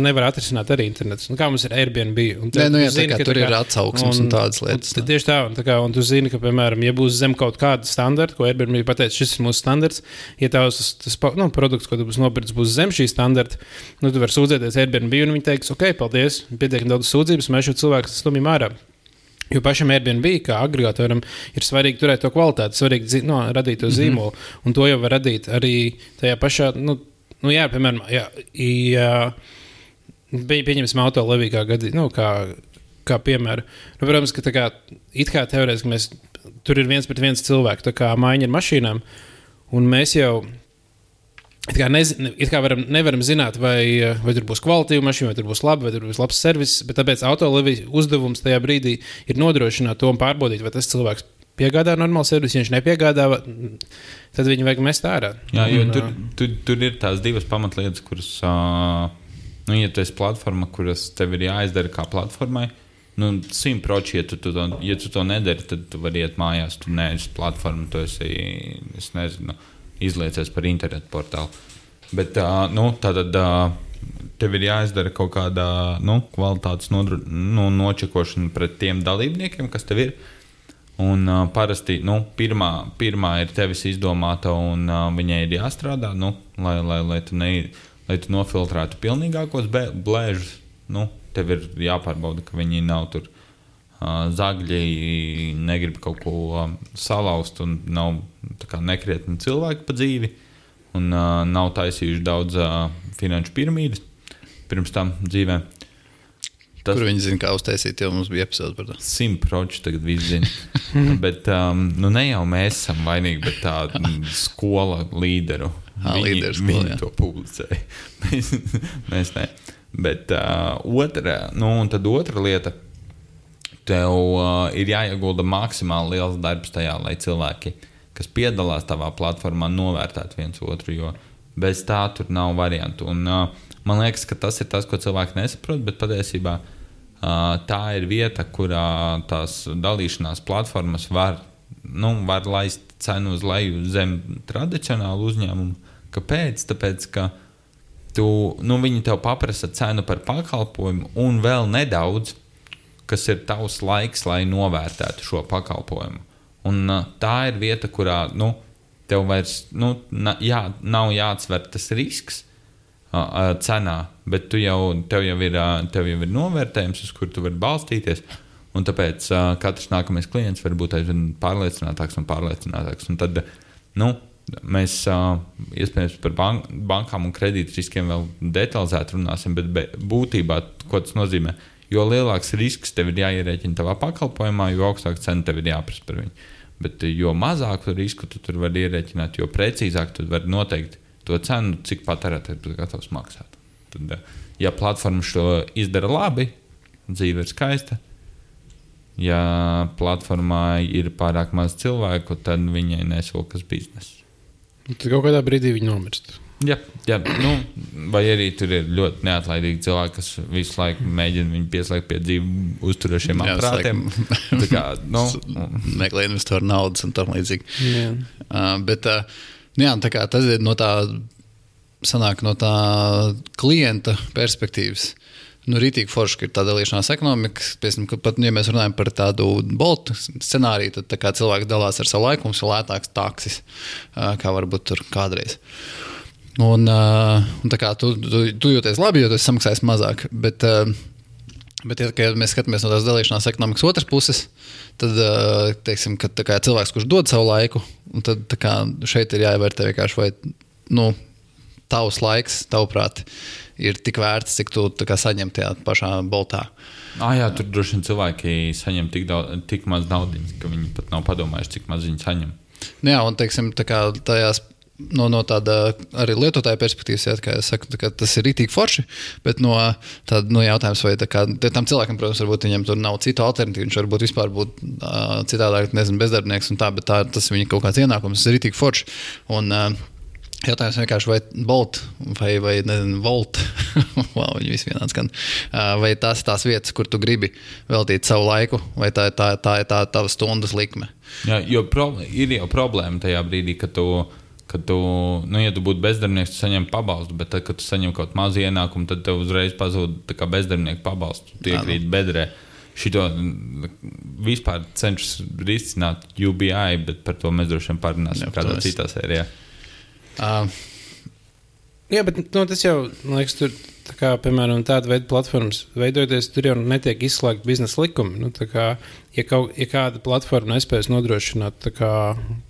nevar atrisināt arī internets. Nu, kā mums ir Airbnb? Un Nē, nu, jā, zini, ka, tur kā, ir atsauksmes un, un tādas lietas. Un, tieši tā, un, tā kā, un tu zini, ka, piemēram, ja būs zem kaut kāda standarta, ko Airbnb pateiks, šis ir mūsu standarts, ja tavs tas nu, produkts, ko tu būsi nopircis, būs zem šī standarta, nu, tu vari sūdzēties Airbnb un viņi teiks, ok, paldies, pietiekami daudz sūdzības, mēs šo cilvēku stumjam ārā. Jo pašam Airbnb, kā agregātoram, ir svarīgi turēt to kvalitāti, svarīgi no, radīt to mhm. zīmolu. Mm -hmm. Un to jau var radīt arī tajā pašā, nu, nu jā, piemēram, jā, jā, Bija pieņemsim auto levīgā gadījumā, nu, kā, kā piemēru. Nu, protams, ka tā kā, it kā teorētiski mēs tur ir viens pret viens cilvēku, tā kā maiņa ar mašīnām. Un mēs jau it kā, nezin, it kā varam, nevaram zināt, vai, vai tur būs kvalitīva mašīna, vai tur būs laba, vai tur būs labs servis. Tāpēc autolīvijas uzdevums tajā brīdī ir nodrošināt to un pārbaudīt, vai tas cilvēks piegādā normālu servisu. Ja viņš nepiegādā, tad viņu vajag mest ārā. Jā, jo tur, tur, tur ir tās divas pamatlietas, kuras, uh, nu, ja tu esi platforma, kuras tev ir jāizdara kā platformai, nu, simtprocentīgi, ja, tu, tu, to- ja tu to nedari, tad tu vari iet mājās. Tu neesi platforma, tu esi, es nezinu, izliecies par internetu portālu. Bet, uh, nu, tātad. Uh, Tev ir jāizdara kaut kāda nu, kvalitātes nodru, nu, nočekošana pret tiem dalībniekiem, kas tev ir. Un uh, parasti nu, pirmā, pirmā ir tevis izdomāta, un uh, viņai ir jāstrādā, nu, lai, lai, lai, tu ne, lai tu nofiltrētu pilnīgākos blēžus. Nu, tev ir jāpārbauda, ka viņi nav tur uh, zagļi, negrib kaut ko uh, salauzt, un nav tā kā nekrietni cilvēki pa dzīvi, un uh, nav taisījuši daudz uh, finanšu piramīdas pirms tam dzīvē. Tas... Kur viņi zina, kā uztaisīt, jau mums bija epizode par to. Simtprocentīgi tagad viss zina. bet um, nu ne jau mēs esam vainīgi, bet tā skola līderu. Skola, viņi jā. to publicēja. mēs, mēs ne. Bet uh, otra, nu, un tad otra lieta, tev uh, ir jāiegulda maksimāli liels darbs tajā, lai cilvēki, kas piedalās tavā platformā, novērtētu viens otru. Jo bez tā tur nav variantu. Un, uh, man liekas, ka tas ir tas, ko cilvēki nesaprot, bet patiesībā uh, tā ir vieta, kurā tās dalīšanās platformas var, nu, var laist cenu uz leju zem tradicionālu uzņēmumu. Kāpēc? Tāpēc, ka tu, nu, viņi tev paprasa cenu par pakalpojumu un vēl nedaudz, kas ir tavs laiks, lai novērtētu šo pakalpojumu. Un, uh, tā ir vieta, kurā nu, tev vairs nu, na, jā, nav jāatsver tas risks uh, uh, cenā, bet tu jau, tev, jau ir, uh, tev jau ir novērtējums, uz kur tu vari balstīties. Un tāpēc uh, katrs nākamais klients var būt aizvien pārliecinātāks un pārliecinātāks. Un tad, nu, mēs uh, iespējams par bank bankām un kredītu riskiem vēl detalizēti runāsim, bet be, būtībā ko tas nozīmē? Jo lielāks risks tev ir jāierēķina tavā pakalpojumā, jo augstāka cena tev ir jāprasa par viņu. Bet jo mazāku risku tu tur vari ierēķināt, jo precīzāk tu vari noteikt to cenu, cik patērētājs būs gatavs maksāt. Tad, ja platforma šo izdara labi, dzīve ir skaista. Ja platformā ir pārāk maz cilvēku, tad viņai nesokas biznesa. Tad kaut kādā brīdī viņi nomirst. Jā, jā nu, vai arī tur ir ļoti neatlaidīgi cilvēki, kas visu laiku mēģina viņu pieslēgt pie dzīves uzturēšiem Jā, aparātiem. Nu, Meklē investoru naudas un tam līdzīgi. Jā. Uh, bet uh, nu jā, tā kā tas ir no tā, sanāk, no tā klienta perspektīvas. Nu, rītīgi forši, ka ir tā dalīšanās ekonomika. Ka pat, ja mēs runājam par tādu boltu scenāriju, tad tā cilvēki dalās ar savu laiku, mums ir lētāks taksis, uh, kā varbūt tur kādreiz. Un, uh, un tā kā tu, tu, tu jūties labi, jo tu esi samaksājis mazāk. Bet, uh, Bet, ja, mēs skatāmies no tās dalīšanās ekonomikas otras puses, tad teiksim, ka, kā, cilvēks, kurš dod savu laiku, tad kā, šeit ir jāievērtē vienkārši, vai nu, tavs laiks, tavuprāt, ir tik vērts, cik tu saņem tajā pašā boltā. ah, jā, tur droši vien cilvēki saņem tik, daudz, tik maz naudas, ka viņi pat nav padomājuši, cik maz viņi saņem. Nu, jā, un teiksim, tā kā, tajās, no, no tāda arī lietotāja perspektīvas, jā, kā saku, kā tas ir rītīgi forši, bet no tāda no jautājums, vai tā kā, tam cilvēkam, protams, varbūt viņam tur nav citu alternatīvu, viņš varbūt vispār būtu uh, citādāk, nezinu, bezdarbnieks un tā, bet tā, tas viņa kaut kāds ienākums, tas ir rītīgi forši. Un, uh, Jautājums vienkārši, vai Bolt vai, vai nezinu, Volt, wow, viņi visi vienāds uh, vai tās ir tās vietas, kur tu gribi veltīt savu laiku, vai tā, ir tā, tā ir tā tava stundas likme. Jā, jo pro, ir jau problēma tajā brīdī, kad tu, kad tu, nu, ja tu būtu bezdarbnieks, tu saņem pabalstu, bet tad, kad tu saņem kaut mazu ienākumu, tad tev uzreiz pazūd tā bezdarbnieku pabalstu. Tu iekrīt bedrē. Šito mm, vispār cenšas risināt UBI, bet par to mēs droši vien parunāsim kādā citā sērijā. Uh, Jā, bet nu, tas jau, man liekas, tur, tā kā, piemēram, tāda veida platformas veidojoties, tur jau netiek izslēgta biznesa likumi. Nu, kā, ja, kaut, ja kāda platforma nespēs nodrošināt, kā,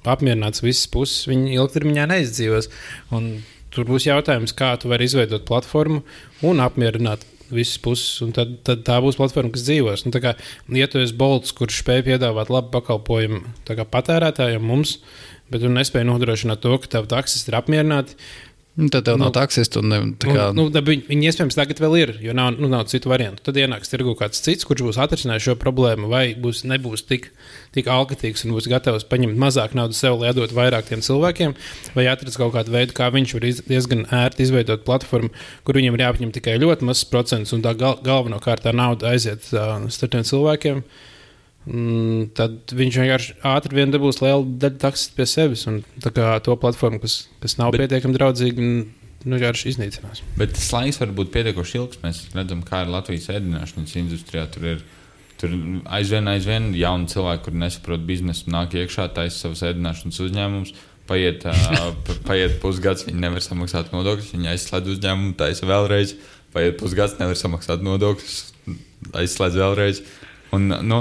apmierināts visas puses, viņi ilgtermiņā neizdzīvos. Un tur būs jautājums, kā tu vari izveidot platformu un apmierināt visas puses, un tad, tad tā būs platforma, kas dzīvos. Nu, kā, ja tu esi bolts, kurš spēj piedāvāt labu pakalpojumu patērētājiem mums, bet tu nespēj nodrošināt to, ka tavi taksisti ir apmierināti, Nu, Tad tev nav Nu, taksistu un ne, tā kā, Nu, nu, viņi, viņi iespējams tagad vēl ir, jo nav, nu, nav citu variantu. Tad ienāks tirgu kāds cits, kurš būs atrisinājis šo problēmu, vai būs, nebūs tik, tik alkatīgs un būs gatavs paņemt mazāk naudas sev, lai atdotu vairāk tiem cilvēkiem, vai atrast kaut kādu veidu, kā viņš var iz, diezgan ērti izveidot platformu, kur viņam ir jāapņem tikai ļoti mazs procents, un tā gal, galvenokārt tā nauda aiziet uh, starp tiem cilvēkiem. Mm, tad viņš vienkārši ātri vien dabūs lielu daļu taksas pie sevis. Un to platformu, kas, kas nav Bet- pietiekami draudzīga, nu, vienkārši iznīcinās. Bet tas laiks var būt pietiekoši ilgs. Mēs redzam, kā ir Latvijas ēdināšanas industrijā. Tur ir tur aizvien, aizvien jauni cilvēki, kur nesaprot biznesu, nāk iekšā, taisa savus ēdināšanas uzņēmumus. Paiet, paiet pusgads, viņi nevar samaksāt nodokļus, viņi aizslēdz uzņēmumu, taisa vēlreiz. Paiet pusgads, nevar samaksāt nodokļus, aizslēdz vēlreiz. Un, nu,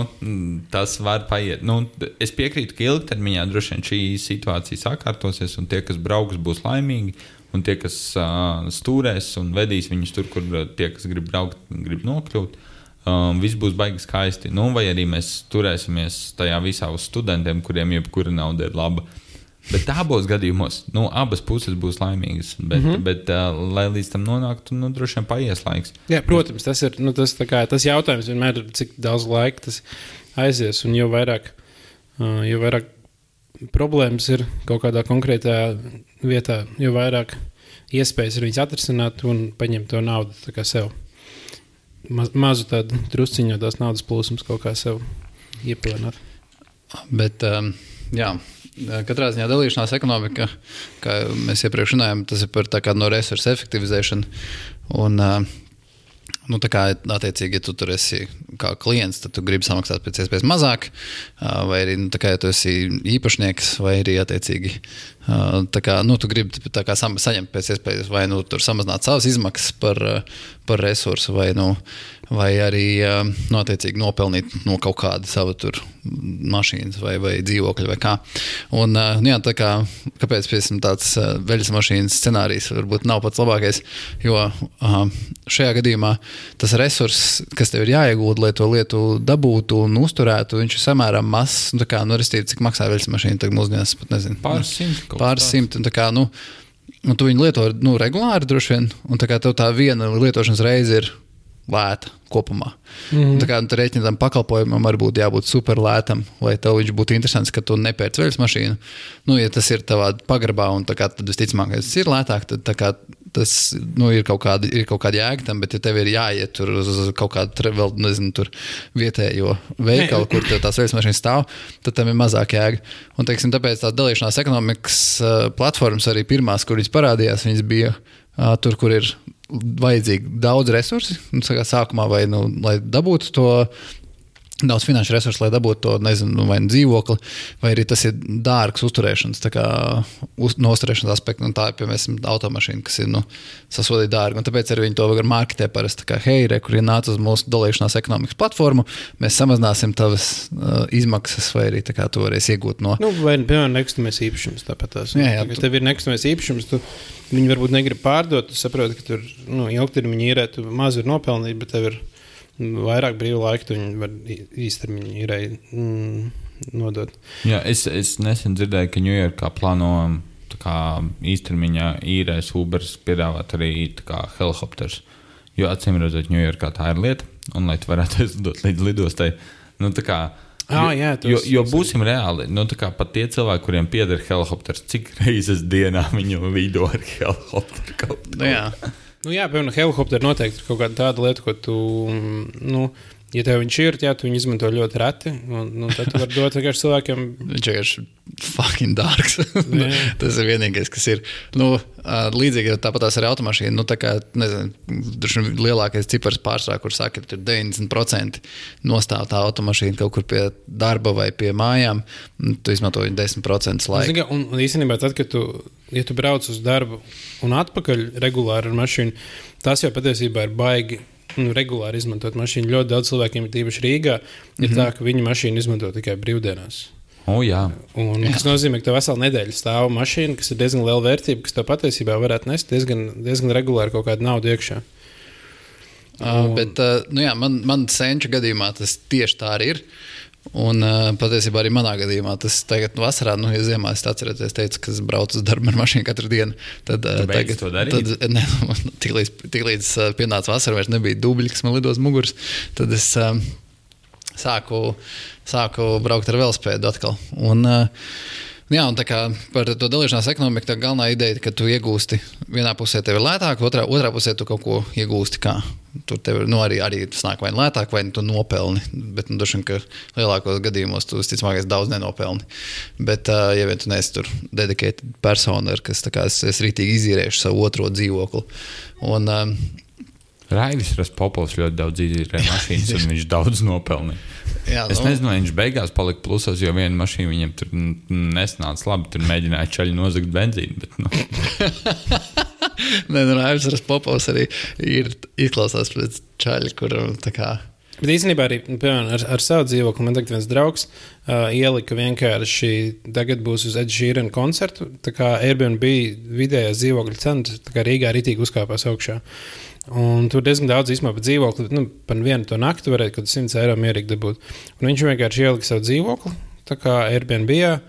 tas var paiet. Nu, es piekrītu, ka ilgtermiņā droši vien šī situācija sakārtosies, un tie, kas brauks, būs laimīgi. Un tie, kas uh, stūrēs un vedīs viņus tur, kur uh, tie, kas grib braukt, grib nokļūt, um, viss būs baigi skaisti. Nu, vai arī mēs turēsimies tajā visā uz studentiem, kuriem jebkura nauda ir laba. Bet abos gadījumos nu, abas puses būs laimīgas. Bet, mm -hmm. bet uh, lai līdz tam nonāktu, nu, droši vien paies laiks. Jā, protams, tas ir nu, tas, kā, tas jautājums vienmēr ir, cik daudz laika tas aizies. Un jo vairāk, uh, jo vairāk problēmas ir kaut kādā konkrētā vietā, jo vairāk iespējas ir viņas atrisināt un paņemt to naudu sev. Maz, mazu tādu drusciņu tās naudas plūsmas kaut kā sev iepilnīt. Bet, um, jā, katrā ziņā dalīšanās ekonomika, kā mēs iepriekš runājām, tas ir par no resursu efektivizēšanu. Un, uh, Nu, tā kā, attiecīgi, ja tu tur esi kā klients, tad tu gribi samaksāt pēc iespējas mazāk, vai arī, nu, kā, ja tu esi īpašnieks, vai arī, attiecīgi, kā, nu, tu gribi kā saņemt pēc iespējas, vai nu samazināt savas izmaksas par, par resursu, vai, nu, vai arī, ā, nu, attiecīgi, nopelnīt no kaut kāda sava tur mašīnas vai, vai dzīvokļa vai kā. Un, ā, nu, jā, tā kā, kāpēc, piemēram, tāds ā, veļas mašīnas scenārijs varbūt nav pats labākais, jo šajā gadījumā tas resurss, kas tev ir jāiegūda, lai to lietu dabūtu un uzturētu, viņš ir samērā mazs. Nu, tā kā, nu, restīvi, cik maksā veļas mašīna, tagad mūsdienās pat nezinu. Pāris simt. kaut kas Pāris simti. un tā Kā, nu, un tu viņu lieto nu, regulāri, droši vien. Un tā kā tev tā viena lietošanas reize ir lēta kopumā. Mm -hmm. Tā kā nu, rēķina tam pakalpojumam arī būtu jābūt super lētam, lai tev viņš būtu interesants, ka tu nepērci veļas mašīnu. Nu, ja tas ir tavā pagrabā, un tā kā, tad visticamāk, tas ir lētāk, tad kā, tas nu, ir, kaut kāda, ir kaut kāda jēga tam, bet ja tev ir jāiet tur uz kaut kādu vēl, nezinu, tur vietējo veikalu, kur tās veļas mašīnas stāv, tad tam ir mazāk jēga. Un, teiksim, tāpēc tās dalīšanās ekonomikas uh, platformas arī pirmās, kur viņas parādījās, viņas bija uh, tur, kur ir vajadzīgi daudz resursi. Nu, sākumā, vai, nu, lai dabūtu to daudz finanšu resursu, lai dabūtu to nezinu, nu, vai dzīvokli, vai arī tas ir dārgs uzturēšanas, tā kā uz, no uzturēšanas aspekta. Un tā ir, piemēram, automašīna, kas ir nu, sasodīta dārga. Un tāpēc arī viņi to var marketē parasti, kā hei, re, kur ir nācis uz mūsu dalīšanās ekonomikas platformu, mēs samazināsim tavas uh, izmaksas, vai arī tā kā tu varēsi iegūt no. Nu, vai, piemēram, nekustamais īpašums. Tāpat tās. Jā, jā, Tagad tu- Tev ir nekustamais īpašums, tu viņi varbūt negrib pārdot. Tu saproti, ka tur nu, ilgtermiņā īrē, tu maz ir nopelnīt, bet tev ir vairāk brīva laika, tu viņu var ī- īstermiņā īrē mm, nodot. Jā, es, es nesen dzirdēju, ka Ņujorkā plāno tā kā, īstermiņā īrēs Uber piedāvāt arī kā, helikopters. Jo acīm redzot, Ņujorkā tā ir lieta, un lai tu varētu aizlidot līdz lidostai. Nu, tā kā, Ah, jā, jo, jo būsim reāli, nu, tā kā pat tie cilvēki, kuriem pieder helikopters, cik reizes dienā viņi lido ar helikopteru kaut Nu, jā. Nu, jā, piemēram, helikopteri noteikti ir kaut kāda tāda lieta, ko tu. mm, Nu, Ja tev viņš ir, jā, tu viņu izmanto ļoti reti. Un, nu, tad tu vari dot vienkārši cilvēkiem. Viņš vienkārši fucking dārgs. Tas ir vienīgais, kas ir. Nu, līdzīgi tāpat tās arī automašīna. Nu, tā kā, nezinu, lielākais cipars pārsvarā, kur saka, ka tur 90% nostāv tā automašīna kaut kur pie darba vai pie mājām. un Tu izmanto viņu 10% Zini, laika. ka- Un, un īstenībā, tad, kad tu, ja tu brauc uz darbu un atpakaļ regulāri ar mašīnu, tas jau patiesībā ir baigi. Nu, regulāri izmantot mašīnu. Ļoti daudz cilvēkiem, tīpaši Rīgā, ir mm -hmm. tā, ka viņi mašīnu izmanto tikai brīvdienās. O, jā. Un, tas nozīmē, ka tev vesela nedēļa stāv mašīna, kas ir diezgan liela vērtība, kas tev patiesībā varētu nest diezgan, diezgan regulāri kaut kādu naudu iekšā. Uh, bet, uh, nu jā, man, man senča gadījumā tas tieši tā arī ir. Un patiesībā arī manā gadījumā tas tagad, vasarā, nu, ja ziemā es atceros, es teicu, ka es braucu uz darbu ar mašīnu katru dienu. Tad, beidzi to darīt? tad, ne, tiklīdz, tiklīdz uh, pienāca vasara, vairs nebija dubļi, kas man lidos muguras. Tad es um, sāku, sāku braukt ar velospēdu atkal. Un, uh, Jā, un tā kā par to dalīšanās ekonomiku, tā galvenā ideja ir, ka tu iegūsti vienā pusē, tev ir lētāk, otrā, otrā pusē tu kaut ko iegūsti. Kā. Tur tev nu, arī, arī nāk vai nu lētāk, vai nu tu nopelni. Bet, nu, droši vien, ka lielākos gadījumos tu visticamāk daudz nenopelni. Bet, uh, ja vien tu neesi tur dedikēta persona, kas kā, es, es rītīgi izīrēšu savu otro dzīvokli. Un, um, Raivis Raspopovs ļoti daudz izīrēja mašīnas, un viņš daudz nopelnīja. Jā, Es nu, nezinu, vai viņš beigās palika plusos, jo viena mašīna viņam tur nesnāca labi. Tur mēģināja čaļi nozagt benzīnu. Bet, nu, Nē, nu, Aivars Popovs arī ir izklausās pēc čaļa, kuram tā kā. Bet īstenībā arī nu, piemēram, ar, ar savu dzīvokli man tagad viens draugs uh, ielika vienkārši, tagad būs uz Sheeran koncertu. Tā kā Airbnb vidējā dzīvokļa cena tā kā Rīgā ritīgi uzkāpās augšā. Un tur diezgan daudz īstenībā par dzīvokli, nu, par vienu to nakti varētu kaut kāds 100 eiro mierīgi dabūt. Un viņš vienkārši ielika savu dzīvokli, tā kā Airbnb uh,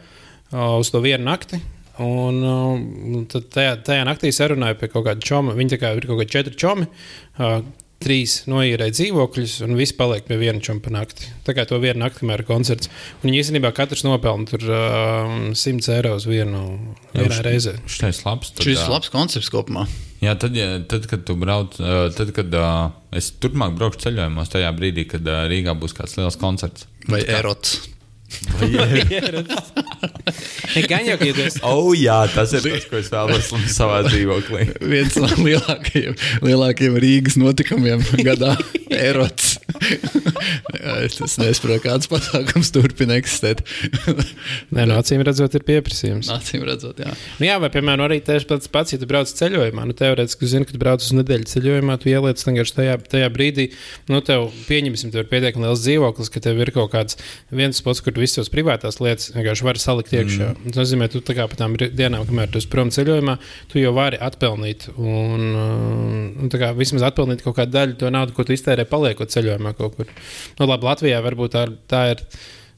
uz to vienu nakti. Un uh, tad tajā, tajā naktī sarunāja pie kaut kāda čoma. Viņi kā ir kaut kādi četri čomi. Uh, trīs noīrēja dzīvokļus, un viss paliek pie viena čūska nakti. Tā kā to vienu nakti, kamēr ir koncerts. Un viņi īstenībā katrs nopelna tur um, 100 eiro uz vienu vienā reizē. Šis labs. Tad, Šis labs koncepts kopumā. Jā, tad, ja, tad, kad tu brauc, ā, tad, kad uh, es turpmāk braukšu ceļojumos, tajā brīdī, kad uh, Rīgā būs kāds liels koncerts. Vai erots. Gan jau, esi Oh, jā, tas ir tas, ko es vēlos savā dzīvoklī. Viens no lielākajiem, lielākajiem Rīgas notikumiem gadā - erots. Es nesaprotu, kāds pasākums turpina eksistēt. Nē, no acīm redzot, ir pieprasījums. Acīm redzot, jā. Nu, jā, vai, piemēram, arī tieši pats, pats, ja tu brauc ceļojumā, nu, teorētiski, zini, ka tu brauc uz nedēļu ceļojumā, tu ieliec vienkārši tajā, tajā brīdī, nu, tev pieņemsim, tev ir pietiekami liels dzīvoklis, ka tev ir kaut kāds viens spots, kur visas tos privātās lietas vienkārši vari salikt iekšā. Mm. Tas nozīmē, tu tā kā pa tām dienām, kamēr tu esi prom ceļojumā, tu jau vari atpelnīt un, un tā kā vismaz atpelnīt kaut kādu daļu to naudu, ko tu iztērē paliekot ceļojumā kaut kur. Nu, labi, Latvijā varbūt tā, tā ir.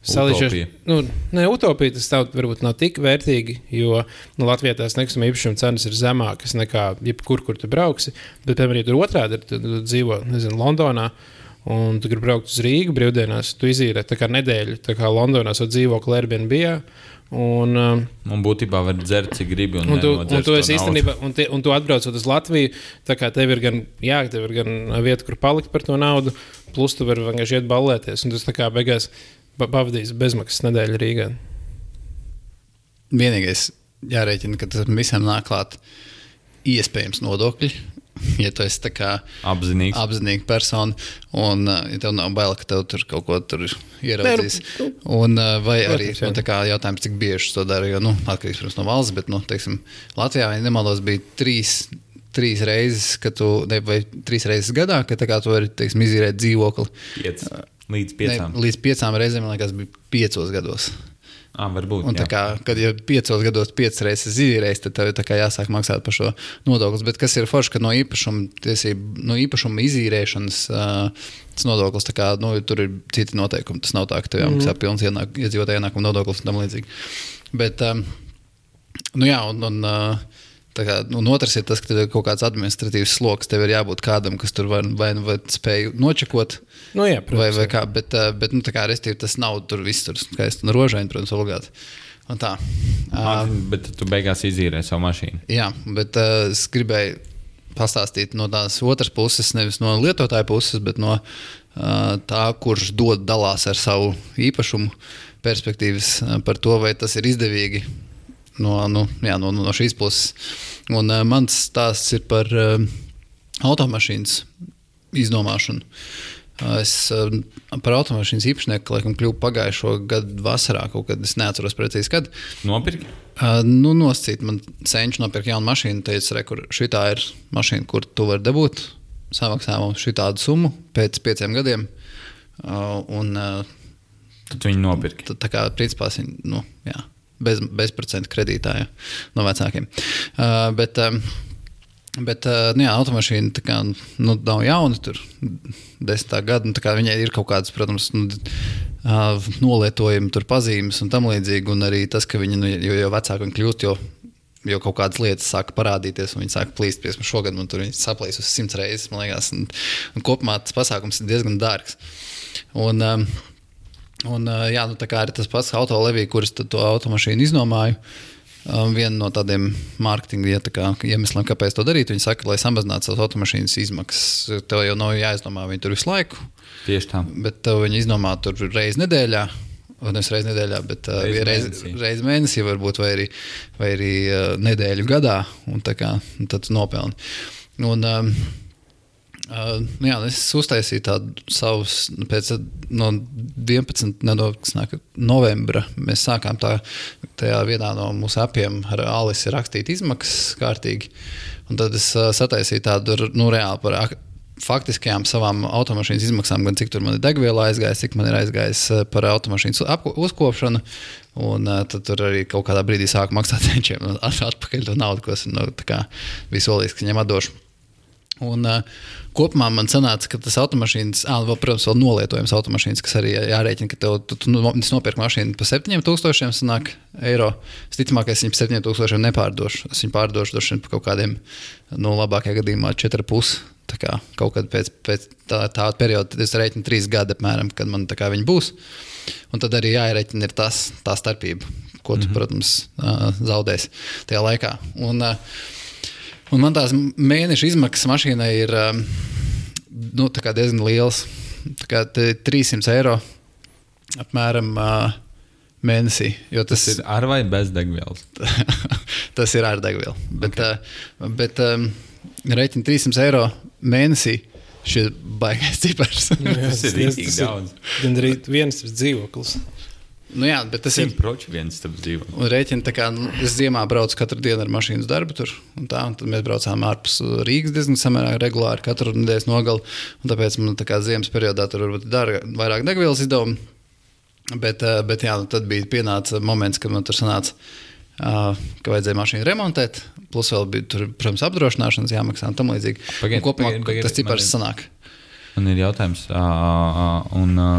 Salīdzinot, Utopija. nu, ne utopija tas tā, varbūt nav tik vērtīgi, jo nu, Latvijā tās nekustamā īpašuma cenas ir zemākas nekā jebkur, kur tu brauksi. Bet, piemēram, ja tur otrādi ir, tad tu dzīvo nezinu, Londonā. Un tu gribi braukt uz Rīgā brīvdienās, tu izīrē tā kā nedēļu, tā kā Londonā savu dzīvokli Airbnb. Un, um, Man būtībā var dzert, cik gribi. Un, un, tu, un tu īstenībā, un, tie, un tu atbraucot uz Latviju, tā kā tev ir gan, jā, tev ir gan vieta, kur palikt par to naudu, plus tu vari vienkārši iet ballēties. Un tas tā kā beigās pa- pavadīs bezmaksas nedēļu Rīgā. Vienīgais jārēķina, ka tas visam nāk klāt iespējams nodokļi. Ja tu esi Apzinīgs. apzināta persona, un uh, ja tev nav bail, ka tev tur kaut ko tur ieraudzīs. Nē, Un, uh, vai arī nu, jautājums, cik bieži to dara, jo nu, atkarīgs protams, no valsts, bet nu, teiksim, Latvijā, ja nemaldos, bija trīs. Trīs reizes, kad tu, ne, vai trīs reizes gadā, kad tu vari teiksim, izīrēt dzīvokli. Piec, līdz Ne, piecām. līdz piecām reizēm, man liekas, bija piecos gados. Ah, varbūt. Un kā, kad jau piecos gados piecas reizes izīrējis, tad tev ir jāsāk maksāt par šo nodokli. Bet kas ir forši, ka no īpašuma, tiesību, no īpašuma izīrēšanas uh, tas nodoklis, tā kā, nu, tur ir citi noteikumi. Tas nav tā, ka tev jāmaksā pilns ienāk, iedzīvotāja ienākuma nodoklis un tam līdzīgi. Bet, um, nu jā, un, un uh, kā, nu, un otrs ir tas, ka tev ir kaut kāds administratīvs sloks. Tev ir jābūt kādam, kas tur vai, vai, vai spēj nočakot, Nu, jā, vai, protams, vai kā. Bet, uh, bet nu, tā kā restīvi, tas nav tur viss tur skaisti. Un rožaini, protams, obligāti. Un tā. Uh, Ah, Bet tu beigās izīrē savu mašīnu. jā, bet uh, es gribēju pastāstīt no tās otras puses, nevis no lietotāja puses, bet no uh, tā, kurš dod dalās ar savu īpašumu perspektīvas uh, par to, vai tas ir izdevīgi no, nu, jā, no, no šīs puses. Un uh, mans stāsts ir par uh, automašīnas iznomāšanu. Uh, Es par automašīnas īpašnieku laikam kļuvu pagājušo gadu vasarā, kaut kad es neatceros precīzi, kad. Nopirki? Uh, nu, nosacīt, man senčs nopirka jaunu mašīnu. Teica, re, kur šī ir mašīna, kur tu vari dabūt. Samaksā mums šī tādu summu pēc pieciem gadiem. Uh, un, uh, Tad viņi nopirki. tad, tā kā principā viņi nu, jā, bez, bezprocentu kredītā jā, no vecākiem. Uh, bet, um, Bet, uh, nu, jā, automašīna kā, nu, nav jauna, tur desmitā gada. Nu, viņai ir kaut kādas, protams, nu, uh, nolietojumi, tur pazīmes un tam līdzīgi. Un arī tas, ka viņi, nu, jo, jo vecāki viņi kļūst, jo, jo kaut kādas lietas sāk parādīties, un viņi sāk plīst. Piemēram, šogad man tur saplīs uz simts reizes, man liekas. Un, un kopumā tas pasākums ir diezgan dārgs. Un, um, un jā, nu, tā kā arī tas pats autolevija, kuras to automašīnu iznomāju. Viena no tādiem mārketinga ja, tā iemesliem, kāpēc to darīt, viņi saka, lai samazinātu savas automašīnas izmaksas. Tev jau nav jāizdomā, viņi tur visu laiku. Tieši tā. Bet tev viņi izdomā tur reizes nedēļā. Nevis reizē nedēļā, bet uh, Reiz mēnesī. reiz mēnesī, varbūt, vai arī, vai arī uh, nedēļu gadā. Un, tā kā, un tad nopelni. Un, um, Uh, nu jā, es uztaisīju tādu savu, pēc no 11. Nedo, novembra. Mēs sākām tā, tajā vienā no mūsu apiem ar Alisi rakstīt izmaksas kārtīgi. Un tad es uh, sataisīju tādu nu, reāli par ak- faktiskajām savām automašīnas izmaksām, gan cik tur man ir degviela aizgājis, cik man ir aizgājis uh, par automašīnas uzkopšanu. Un uh, tad tur arī kaut kādā brīdī sāku maksāt cenšiem atpakaļ to naudu, ko esmu nu, visu solījis, ka viņam atdošu. Un, uh, kopumā man sanāca, ka tas automašīnas, ah, vēl, protams, vēl nolietojums automašīnas, kas arī jārēķina, ka tev, tu, tu no- es nopirku mašīnu par 7000 sanāk, eiro. Visticamāk, es viņu par 7000 nepārdošu. Es viņu pārdošu droši vien par kaut kādiem, nu, labākajā gadījumā 4,5. Tā kā kaut kad pēc, pēc tā, tā perioda, es rēķinu trīs gadi, apmēram, kad man tā kā viņi būs. Un tad arī jāierēķina tas, tā starpība, ko tu, mm -hmm. protams, ā, zaudēsi tajā laikā. Un, ā, Un man tās mēneša izmaksas mašīnai ir um, nu, diezgan liels. Tā kā te 300 eiro apmēram uh, mēnesī. Jo tas, Tas ir ar vai bez degvielas. tas ir ar degvielu. Bet, okay. uh, bet um, rēķina 300 eiro mēnesī. Šis ir baigais cipars. Tas ir rīktīgi daudz. Gan arī viens dzīvoklis. Nu, jā, bet tas ir. Proči viens starp dzīvo. Un rēķina, tā kā nu, es ziemā braucu katru dienu ar mašīnu uz darbu. Tur, un tā, un tad mēs braucām ārpus Rīgas diezgan samērā regulāri katru nedēļas nogali. un Tāpēc man tā kā ziemas periodā tur varbūt ir dārga, vairāk degvielas izdevumi. Bet, eh, bet jā, nu, tad bija pienācis moments, kad man tur sanāca, uh, ka vajadzēja mašīnu remontēt. Plus vēl bija, tur, protams, apdrošināšanas jāmaksā un tam līdzīgi. Pagaid, Un Kopumā pagaid, pagaid, tas cipars sanāk. Man ir jautājums, ā, ā, un, ā,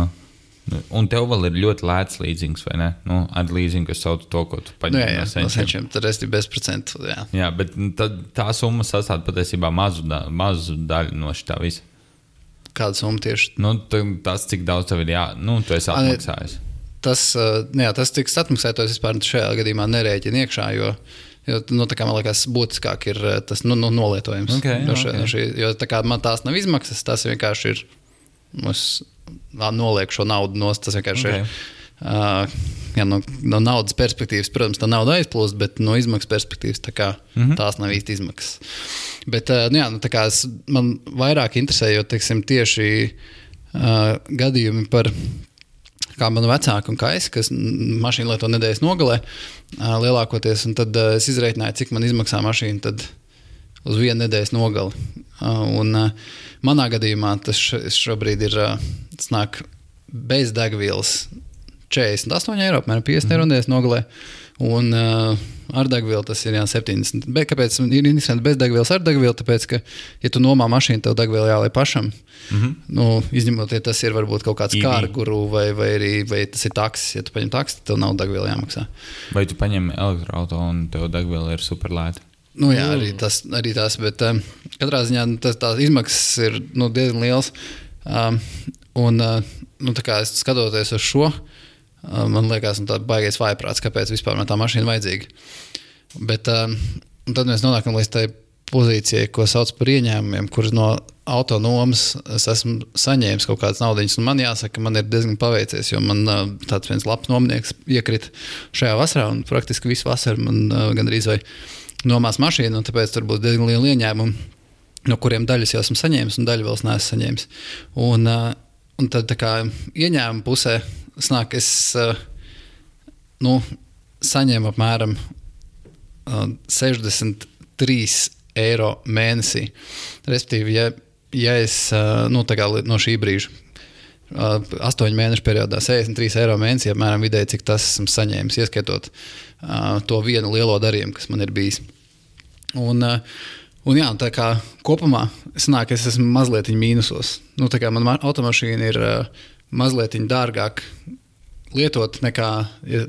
un tev vēl ir ļoti lēts līdzings, vai ne? Nu, ar līdzingu es saucu to, ko tu Nu, paņem jā, jā, no no senčiem. senčiem. Tad es biju bezprocentu. Jā. Jā, bet nu, tad, tā summa sastāv patiesībā mazu, da, mazu daļu no šī visa. Kāda summa tieši Nu, tas, cik daudz tev ir jā, nu, tu esi atmaksājis. tas, uh, jā, tas tiks atmaksāts. Es vispār šajā gadījumā nerēķinu iekšā, jo, jo nu, tā kā man liekas, būtiskāk ir uh, tas nu, nu, nolietojums. Ok, no šī, ok. no šī, jo tā kā man tās nav izmaksas, tas vienkārši ir. Es nolieku šo naudu nost. Tas vienkārši Ok. ir. Uh, jā, no, no naudas perspektīvas, protams, tā nauda aizplūst, bet no izmaksu perspektīvas tā kā, mm. -hmm. tās nav īsti izmaksas. Bet uh, nu, jā, nu, tā kā es, man vairāk interesē, jo teiksim, tieši uh, gadījumi par kā man vecāki un kā es, kas mašīnu lieto nedēļas nogalē ā, lielākoties. un Tad ā, es izreikināju, cik man izmaksā mašīna tad uz vienu nedēļas nogali. Ā, Un, ā, manā gadījumā tas šobrīd ir ā, tas nāk bez degvielas 48 eiro, apmēram 50 eiro nedēļas nogalē. Un uh, ar degvielu tas ir jā, 70. Bet kāpēc ir interesanti bez degvielas ar degvielu? Tāpēc, ka, ja tu nomā mašīnu, tev degviela jāliek pašam. Mm -hmm. nu, izņemot, ja tas ir varbūt kaut kāds kārguru vai, vai arī vai tas ir taksis. Ja tu paņem taksi, tev nav degviela jāmaksā. Vai tu paņem elektroautorātu un tev degviela ir superlēta? Nu, jā, arī tas, arī tas bet um, katrā ziņā nu, tas, tās izmaksas ir nu, diezgan lielas. Um, un, uh, nu, skatoties uz šo, uh, man liekas, nu, tā baigais vājprāts, kāpēc vispār man tā mašīna vajadzīga. Bet um, tad mēs nonākam līdz tai pozīcijai, ko sauc par ieņēmumiem, kuras no autonomas es esmu saņēmis kaut kādas naudas. Man jāsaka, man ir diezgan paveicies, jo man uh, tāds viens labs nomnieks iekrita šajā vasarā, un praktiski visu vasaru man uh, gandrīz vai nomās mašīnu, un tāpēc tur būs diezgan liela ieņēmuma, no kuriem daļas jau esmu saņēmis, un daļu vēl neesmu saņēmis. Un, uh, un tad tā kā ieņēmuma pusē snāk, es uh, nu, saņēmu apmēram uh, 63 eiro mēnesī. Respektīvi, ja, ja es uh, nu, no šī brīža. Uh, astoņu mēnešu periodā 63 eiro mēnesī, apmēram vidēji, cik tas esmu saņēmis, ieskaitot uh, to vienu lielo darījumu, kas man ir bijis. Un, uh, Un jā, tā kā kopumā sanāk, es esmu mazliet mīnusos. Nu, tā kā man ma- automašīna ir uh, mazliet dārgāka lietot nekā,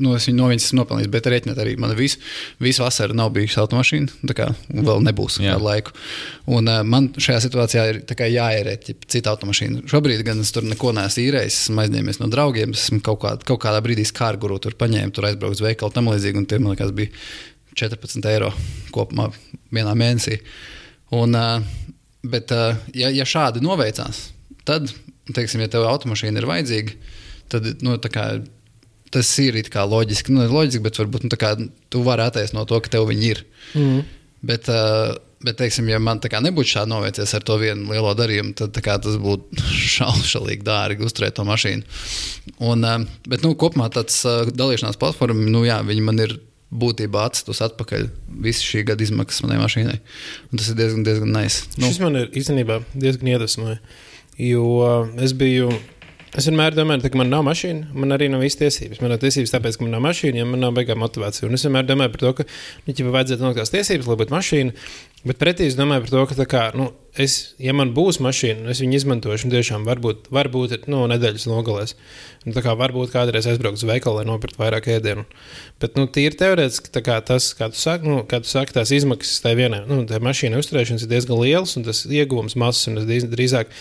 nu, es viņu no viņas esmu nopelnījis, bet rēķinot arī man visu, visu vasaru nav bijusi automašīna, tā kā un vēl nebūs kādu laiku. Un uh, man šajā situācijā ir jāierēķina cita automašīna. Šobrīd gan es tur neko neesmu īrējis, esmu aizņēmies no draugiem, esmu kaut, kā, kaut kādā brīdī skārguru tur paņēmu, tur aizbraucu uz veikalu tam līdzīgi, un tie man liekas bija 14 eiro kopumā vienā mēnesī. Un, bet, ja, ja šādi noveicās, tad, teiksim, ja tev automašīna ir vajadzīga, tad nu, tā kā, tas ir loģiski. Nu, loģiski, bet varbūt nu, kā, tu vari attaisnot no to, ka tev viņi ir. Mm. Bet, bet teiksim, ja man nebūtu šādi novērties ar to vienu lielo darījumu, tad kā, tas būtu šaušalīgi dārgi uzturēt to mašīnu. Un, bet nu, kopumā tāds dalīšanās platforma, nu, jā, viņi man ir būtībā atstus atpakaļ visu šī gada izmaksas manai mašīnai. Un tas ir diezgan, diezgan nice. Nu. Šis man ir īstenībā diezgan iedvesmojoši. Jo es biju. Es vienmēr domāju, tā, ka man nav mašīna, man arī nav visas tiesības. Man nav tiesības tāpēc, ka man nav mašīna, ja man nav beigā motivācija. Un es vienmēr domāju par to, ka nu, ja vajadzētu nokļūt tās tiesības, lai būtu mašīna. Bet pretī es domāju par to, ka, kā, nu, es, ja man būs mašīna, es viņu izmantošu. Tiešām varbūt, varbūt nu, nedēļas nogalēs. Un, tā kā varbūt kādreiz aizbraukšu uz veikalu, lai nopirktu vairāk ēdienu. Bet nu, tīri teorētiski tā kā tas, kā tu saki, nu, kā tu saki tās izmaksas tai vienai nu, tai mašīnai uzturēšanas ir diezgan liels, un tas ieguvums mazs. un es drīz- Drīzāk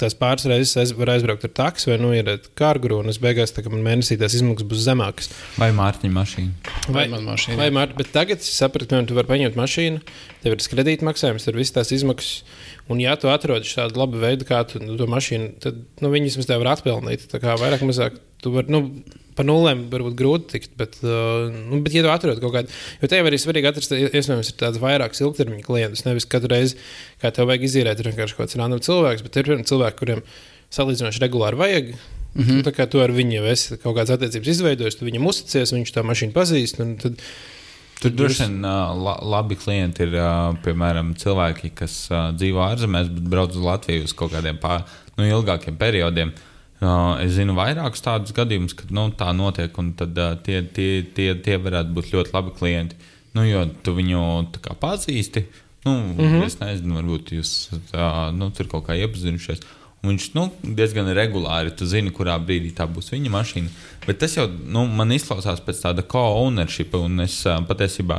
tās pāris reizes aiz, var aizbraukt ar taksi vai nu, ir kārguru, un es beigās tā, ka man mēnesī tās izmaksas būs zemākas. Vai Mārtiņa mašīna? Vai man mašīna? Vai, Mār, bet tagad es sapratu, ka tu vari paņemt mašīnu, tev ir kredītmaksājums, tur viss tās izmaksas. Un, ja tu atrodi tādu labu veidu, kā tu to mašīnu, tad nu, viņi vismaz tev var atpelnīt. Tā kā vairāk mazāk tu vari. Nu, Pa nulēm varbūt grūti tikt, bet, uh, nu, bet ja tu atrod kaut kādu, jo tev arī svarīgi atrast, iespējams, ir tāds vairāks ilgtermiņa klients. Nevis katru reizi, kā tev vajag izīrēt, ir vienkārši kaut kāds random cilvēks, bet ir piemēram cilvēki, kuriem salīdzinoši regulāri vajag. Mm -hmm. Tā kā tu ar viņu esi kaut kādas attiecības izveidojis, tu viņam uzticies, viņš tā mašīnu pazīst. Tad, Tur droši vien la, labi klienti ir piemēram cilvēki, kas dzīvo ārzemēs, bet brauc uz Latviju uz kaut kādiem pār, nu, ilgākiem periodiem. Es zinu vairākus tādus gadījumus, kad nu, tā notiek, un tad, tie, tie, tie, tie varētu būt ļoti labi klienti. Nu, jo tu viņu tā pazīsti. Nu, mm -hmm. Es nezinu, varbūt jūs uh, nu, tur kaut kā iepazinušies. Viņš nu, diezgan regulāri tu zini, kurā brīdī tā būs viņa mašīna. Bet tas jau nu, man izklausās pēc tāda co-ownership, un es uh, patiesībā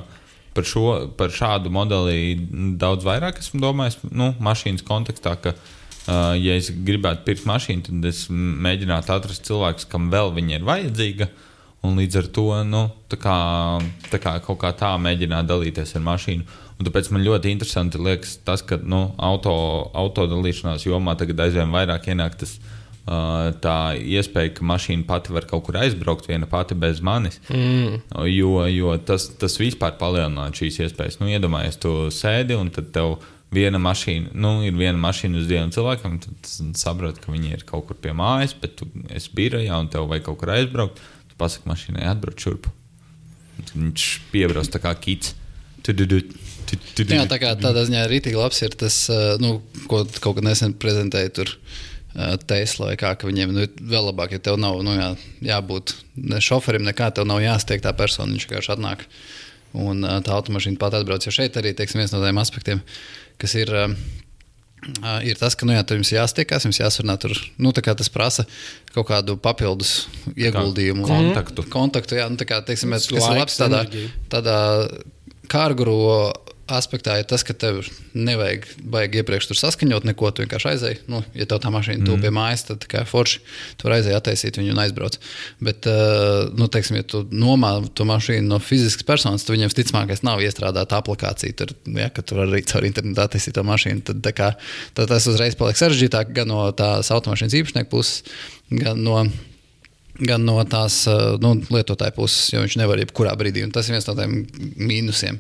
par, šo, par šādu modeli daudz vairāk esmu domājis. Nu, mašīnas kontekstā, ka, uh, ja es gribētu pirkt mašīnu, tad es mēģinātu atrast cilvēku, kam vēl viņa ir vajadzīga. Un līdz ar to nu, tā kā, tā kā kaut kā tā mēģināt dalīties ar mašīnu. Un tāpēc man ļoti interesanti liekas tas, ka nu, auto, autodalīšanās jomā tagad aizvien vairāk ienāk tas, uh, tā iespēja, ka mašīna pati var kaut kur aizbraukt viena pati bez manis. Mm. Jo, jo tas, tas vispār palielinātu šīs iespējas. Nu, iedomājies, tu sēdi un tad tev viena mašīna, nu, ir viena mašīna uz diviem cilvēkiem, tad saproti, ka viņi ir kaut kur pie mājas, bet tu esi birojā un tev vajag kaut kur aizbraukt. Tu pasaki mašīnai, atbrauc šurp. Viņš piebrauc tā kā kits. Tududu, tu- tududu. Jā, tā kā tādā ziņā arī tik labs ir tas, nu, ko kaut kad nesen prezentēju tur. Tesla kā, ka viņiem nu, vēl labāk, ja tev nav nu, jā, jābūt ne šoferim, nekā tev nav jāstiek tā persona. Viņš vienkārši atnāk un tā automašīna pat atbrauc. Jo šeit arī teiksim, viens no tiem aspektiem, kas ir. Ir tas, ka nu, jā, jums jāstiekās, jums jāsarunā. Tur, nu, tā kā tas prasa kaut kādu papildus ieguldījumu. kontaktu. Kontaktu, jā, nu, tā kā, teiksim, Tas kas ir labs tādā, tādā kārguru aspektā, ir tas, ka tev nevajag baigi iepriekš saskaņot neko. Tu vienkārši aizēji. Nu, ja tev tā mašīna mm. tuvu pie mājas, tad kā forši tur aizēji attaisīt viņu un aizbrauc. Bet, uh, nu, teiksim, ja tu nomā to mašīnu no fiziskas personas, tad viņam visticamākais nav iestrādāta aplikācija. Tur, ja, ka tur arī caur internetu attaisīt to mašīnu. Tad, kā, tad tas uzreiz paliek sarežģītāk gan no tās automašīnas īpašnieka puses, gan no gan no tās uh, nu, lietotāja puses, jo viņš nevar jebkurā brīdī. Un tas ir viens no tiem mīnusiem,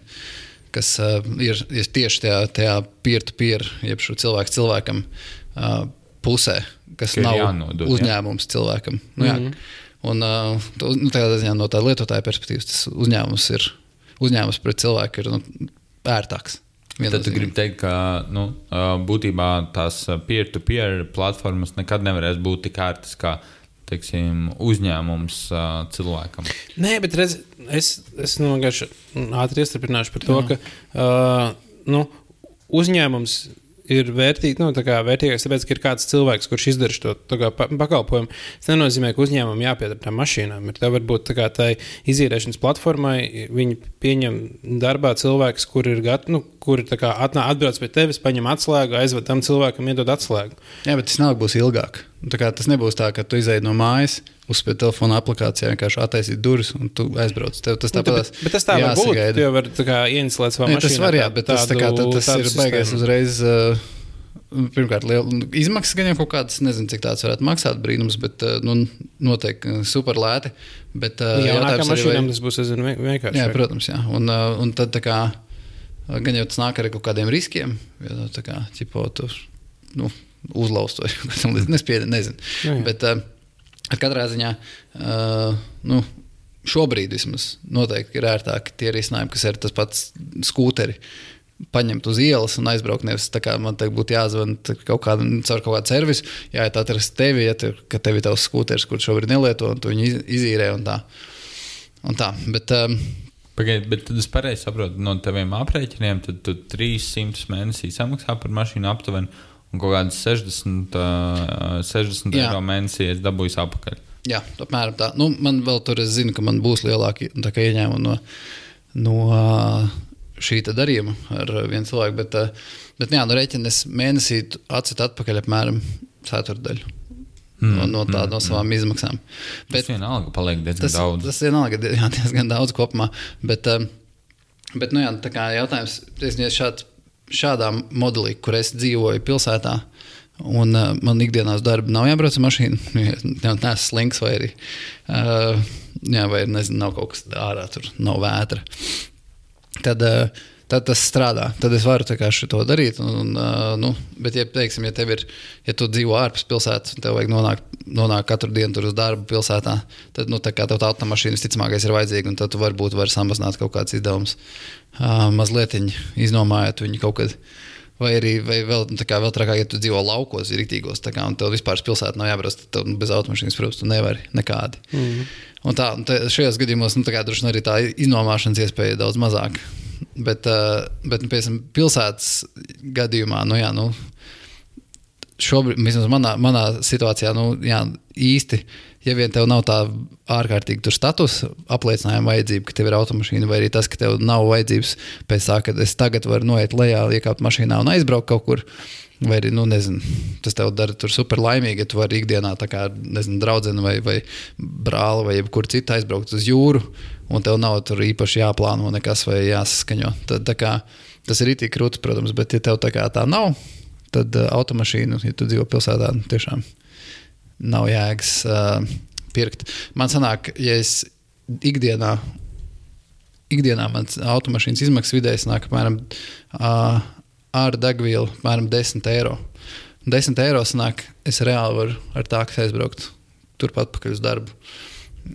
kas uh, ir, ir tieši tajā, tajā peer-to-peer, jeb šo cilvēku cilvēkam uh, pusē, kas Ka nav jānodod, jā. uzņēmums cilvēkam. Nu, jā. Un, uh, nu, tādā ziņā no tā lietotāja perspektīvas tas uzņēmums ir uzņēmums pret cilvēku ir nu, ērtāks. Tad tu Viennozīmīgi. gribi teikt, ka nu, būtībā tās peer-to-peer platformas nekad nevarēs būt tik ērtas kā teiksim, uzņēmums ā, cilvēkam. Nē, bet redz, es, es nu, vienkārši ātri iestrādāšu par to, ka uh, nu, uzņēmums ir vērtīgi, nu, tā vērtīgāks, tāpēc, ka ir kāds cilvēks, kurš izdara šo pakalpojumu. Tas nenozīmē, ka uzņēmumam jāpiedara tām mašīnām. Ir tā varbūt tā kā tai izīrēšanas platformai, viņi pieņem darbā cilvēks, kur ir gatavi, nu, kur ir atnā, atbrauc pie tevis, paņem atslēgu, aizved tam cilvēkam, iedod atslēgu. Jā, bet tas nav būs ilgāk. Nu, tā kā Tas nebūs tā, ka tu izēji no mājas, uzspēj telefona aplikācijā, vienkārši attaisīt durvis un tu aizbrauc. Tev tas Nu, tāpat bet, bet tas tā var būt. Tu jau vari tā ieinstalēt savā mašīnā. tas var, jā, bet tas, tā kā, tad, tas ir baigais uzreiz. Uh, Pirmkārt, liela izmaksas gan jau kaut kādas, nezinu, cik tāds varētu maksāt brīnums, bet uh, nu, noteikti super lēti. Bet, uh, Jā, jautājums kā arī, mašīnām vai- tas būs aizvien vie- vienkāršāk. Jā, protams, jā. Un, uh, un tad tā kā, uh, gan jau tas nāk ar kaut kādiem riskiem, jo nu, tā kā ķipo, tu nu, uzlaust vai kaut kam līdzīgam, nespiedi, nezinu. Jā, jā. Bet uh, katrā ziņā uh, nu, šobrīd vismaz noteikti ir ērtāk tie risinājumi, kas ir tas pats skūteri. Paņemt uz ielas un aizbraukt. Nevis tā kā man te būtu jāzvan tā kaut kāda, caur kaut kādu servisu, jāiet atrast tevi, ja tev, ka tev ir tavs skūteris, kurš šobrīd nelieto, un tu viņu iz- izīrē un tā. Un tā. Bet, um, Pagaidiet, bet es pareizi saprotu, no taviem aprēķiniem, tu 300 mēnesī samaksā par mašīnu aptuveni, un kaut kādas 60, uh, 60 Jā. eiro mēnesī es dabūju atpakaļ. Jā, apmēram tā. Nu, man vēl tur, es zinu, ka man būs lielāki nu, ieņēmumi no, no šī darījuma ar vienu cilvēku. Bet, bet jā, nu, rēķinis mēnesī atcīt atpakaļ apmēram ceturdaļu. Mm, no, no tādām no savām mm, izmaksām. Bet tas vienalga paliek diezgan tas, daudz. tas vienalga ir jā, diezgan daudz kopumā. Bet, bet nu, jā, tā kā jautājums, es ja šād, šādā modelī, kur es dzīvoju pilsētā, Un uh, man ikdienā uz darbu nav jābrauc ar mašīnu. Nē, slings vai arī. Uh, jā, vai nezinu, nav kaut kas ārā, tur nav vētra. Tad, uh, tad tas strādā. Tad es varu šo darīt. Un, uh, nu, bet, ja, teiksim, ja, ir, ja tu dzīvo ārpus pilsētas, un tev vajag nonākt, nonākt katru dienu uz darbu pilsētā, tad nu, tā tev tā automašīna visticamākais ir vajadzīga, un tad tu varbūt vari samazināt kaut kādas izdevumus. Uh, mazliet iznomājot viņu kaut kad. Vai arī vai vēl, nu, kā, vēl trakāk, ja tu dzīvo laukos, ir rītīgos, kā, un tev vispār pilsētā nav jābrauc, tad bez automašīnas, protams, tu nevari nekādi. Mm. Un tā, un šajos gadījumos, nu, droši vien arī tā iznomāšanas iespēja ir daudz mazāka. Bet, uh, bet nu, piemēram, pilsētas gadījumā, nu, jā, nu, šobrīd, vismaz manā, manā situācijā, nu, jā, īsti, ja vien tev nav tā ārkārtīgi tur status apliecinājuma vajadzība, ka tev ir automašīna, vai arī tas, ka tev nav vajadzības pēc tā, ka es tagad varu noiet lejā, iekāpt mašīnā un aizbraukt kaut kur. Vai arī, nu, nezinu, tas tev dara super laimīgi, ja tu vari ikdienā, tā kā, nezinu, draudzene vai, vai brāli vai jebkur citu aizbraukt uz jūru, un tev nav tur īpaši jāplāno nekas vai jāsaskaņo. Tad, kā, tas ir itī krūtis, protams, bet ja tev tā kā tā nav, tad uh, automašīnu, ja tu dzīvo pilsētā, tiešām nav jēgas uh, pirkt. Man sanāk, ja es ikdienā, ikdienā man automašīnas izmaksas vidēji sanāk apmēram uh, ar degvielu apmēram 10 eiro. 10 eiro sanāk, es reāli varu ar tādu aizbraukt turpat pakaļ uz darbu.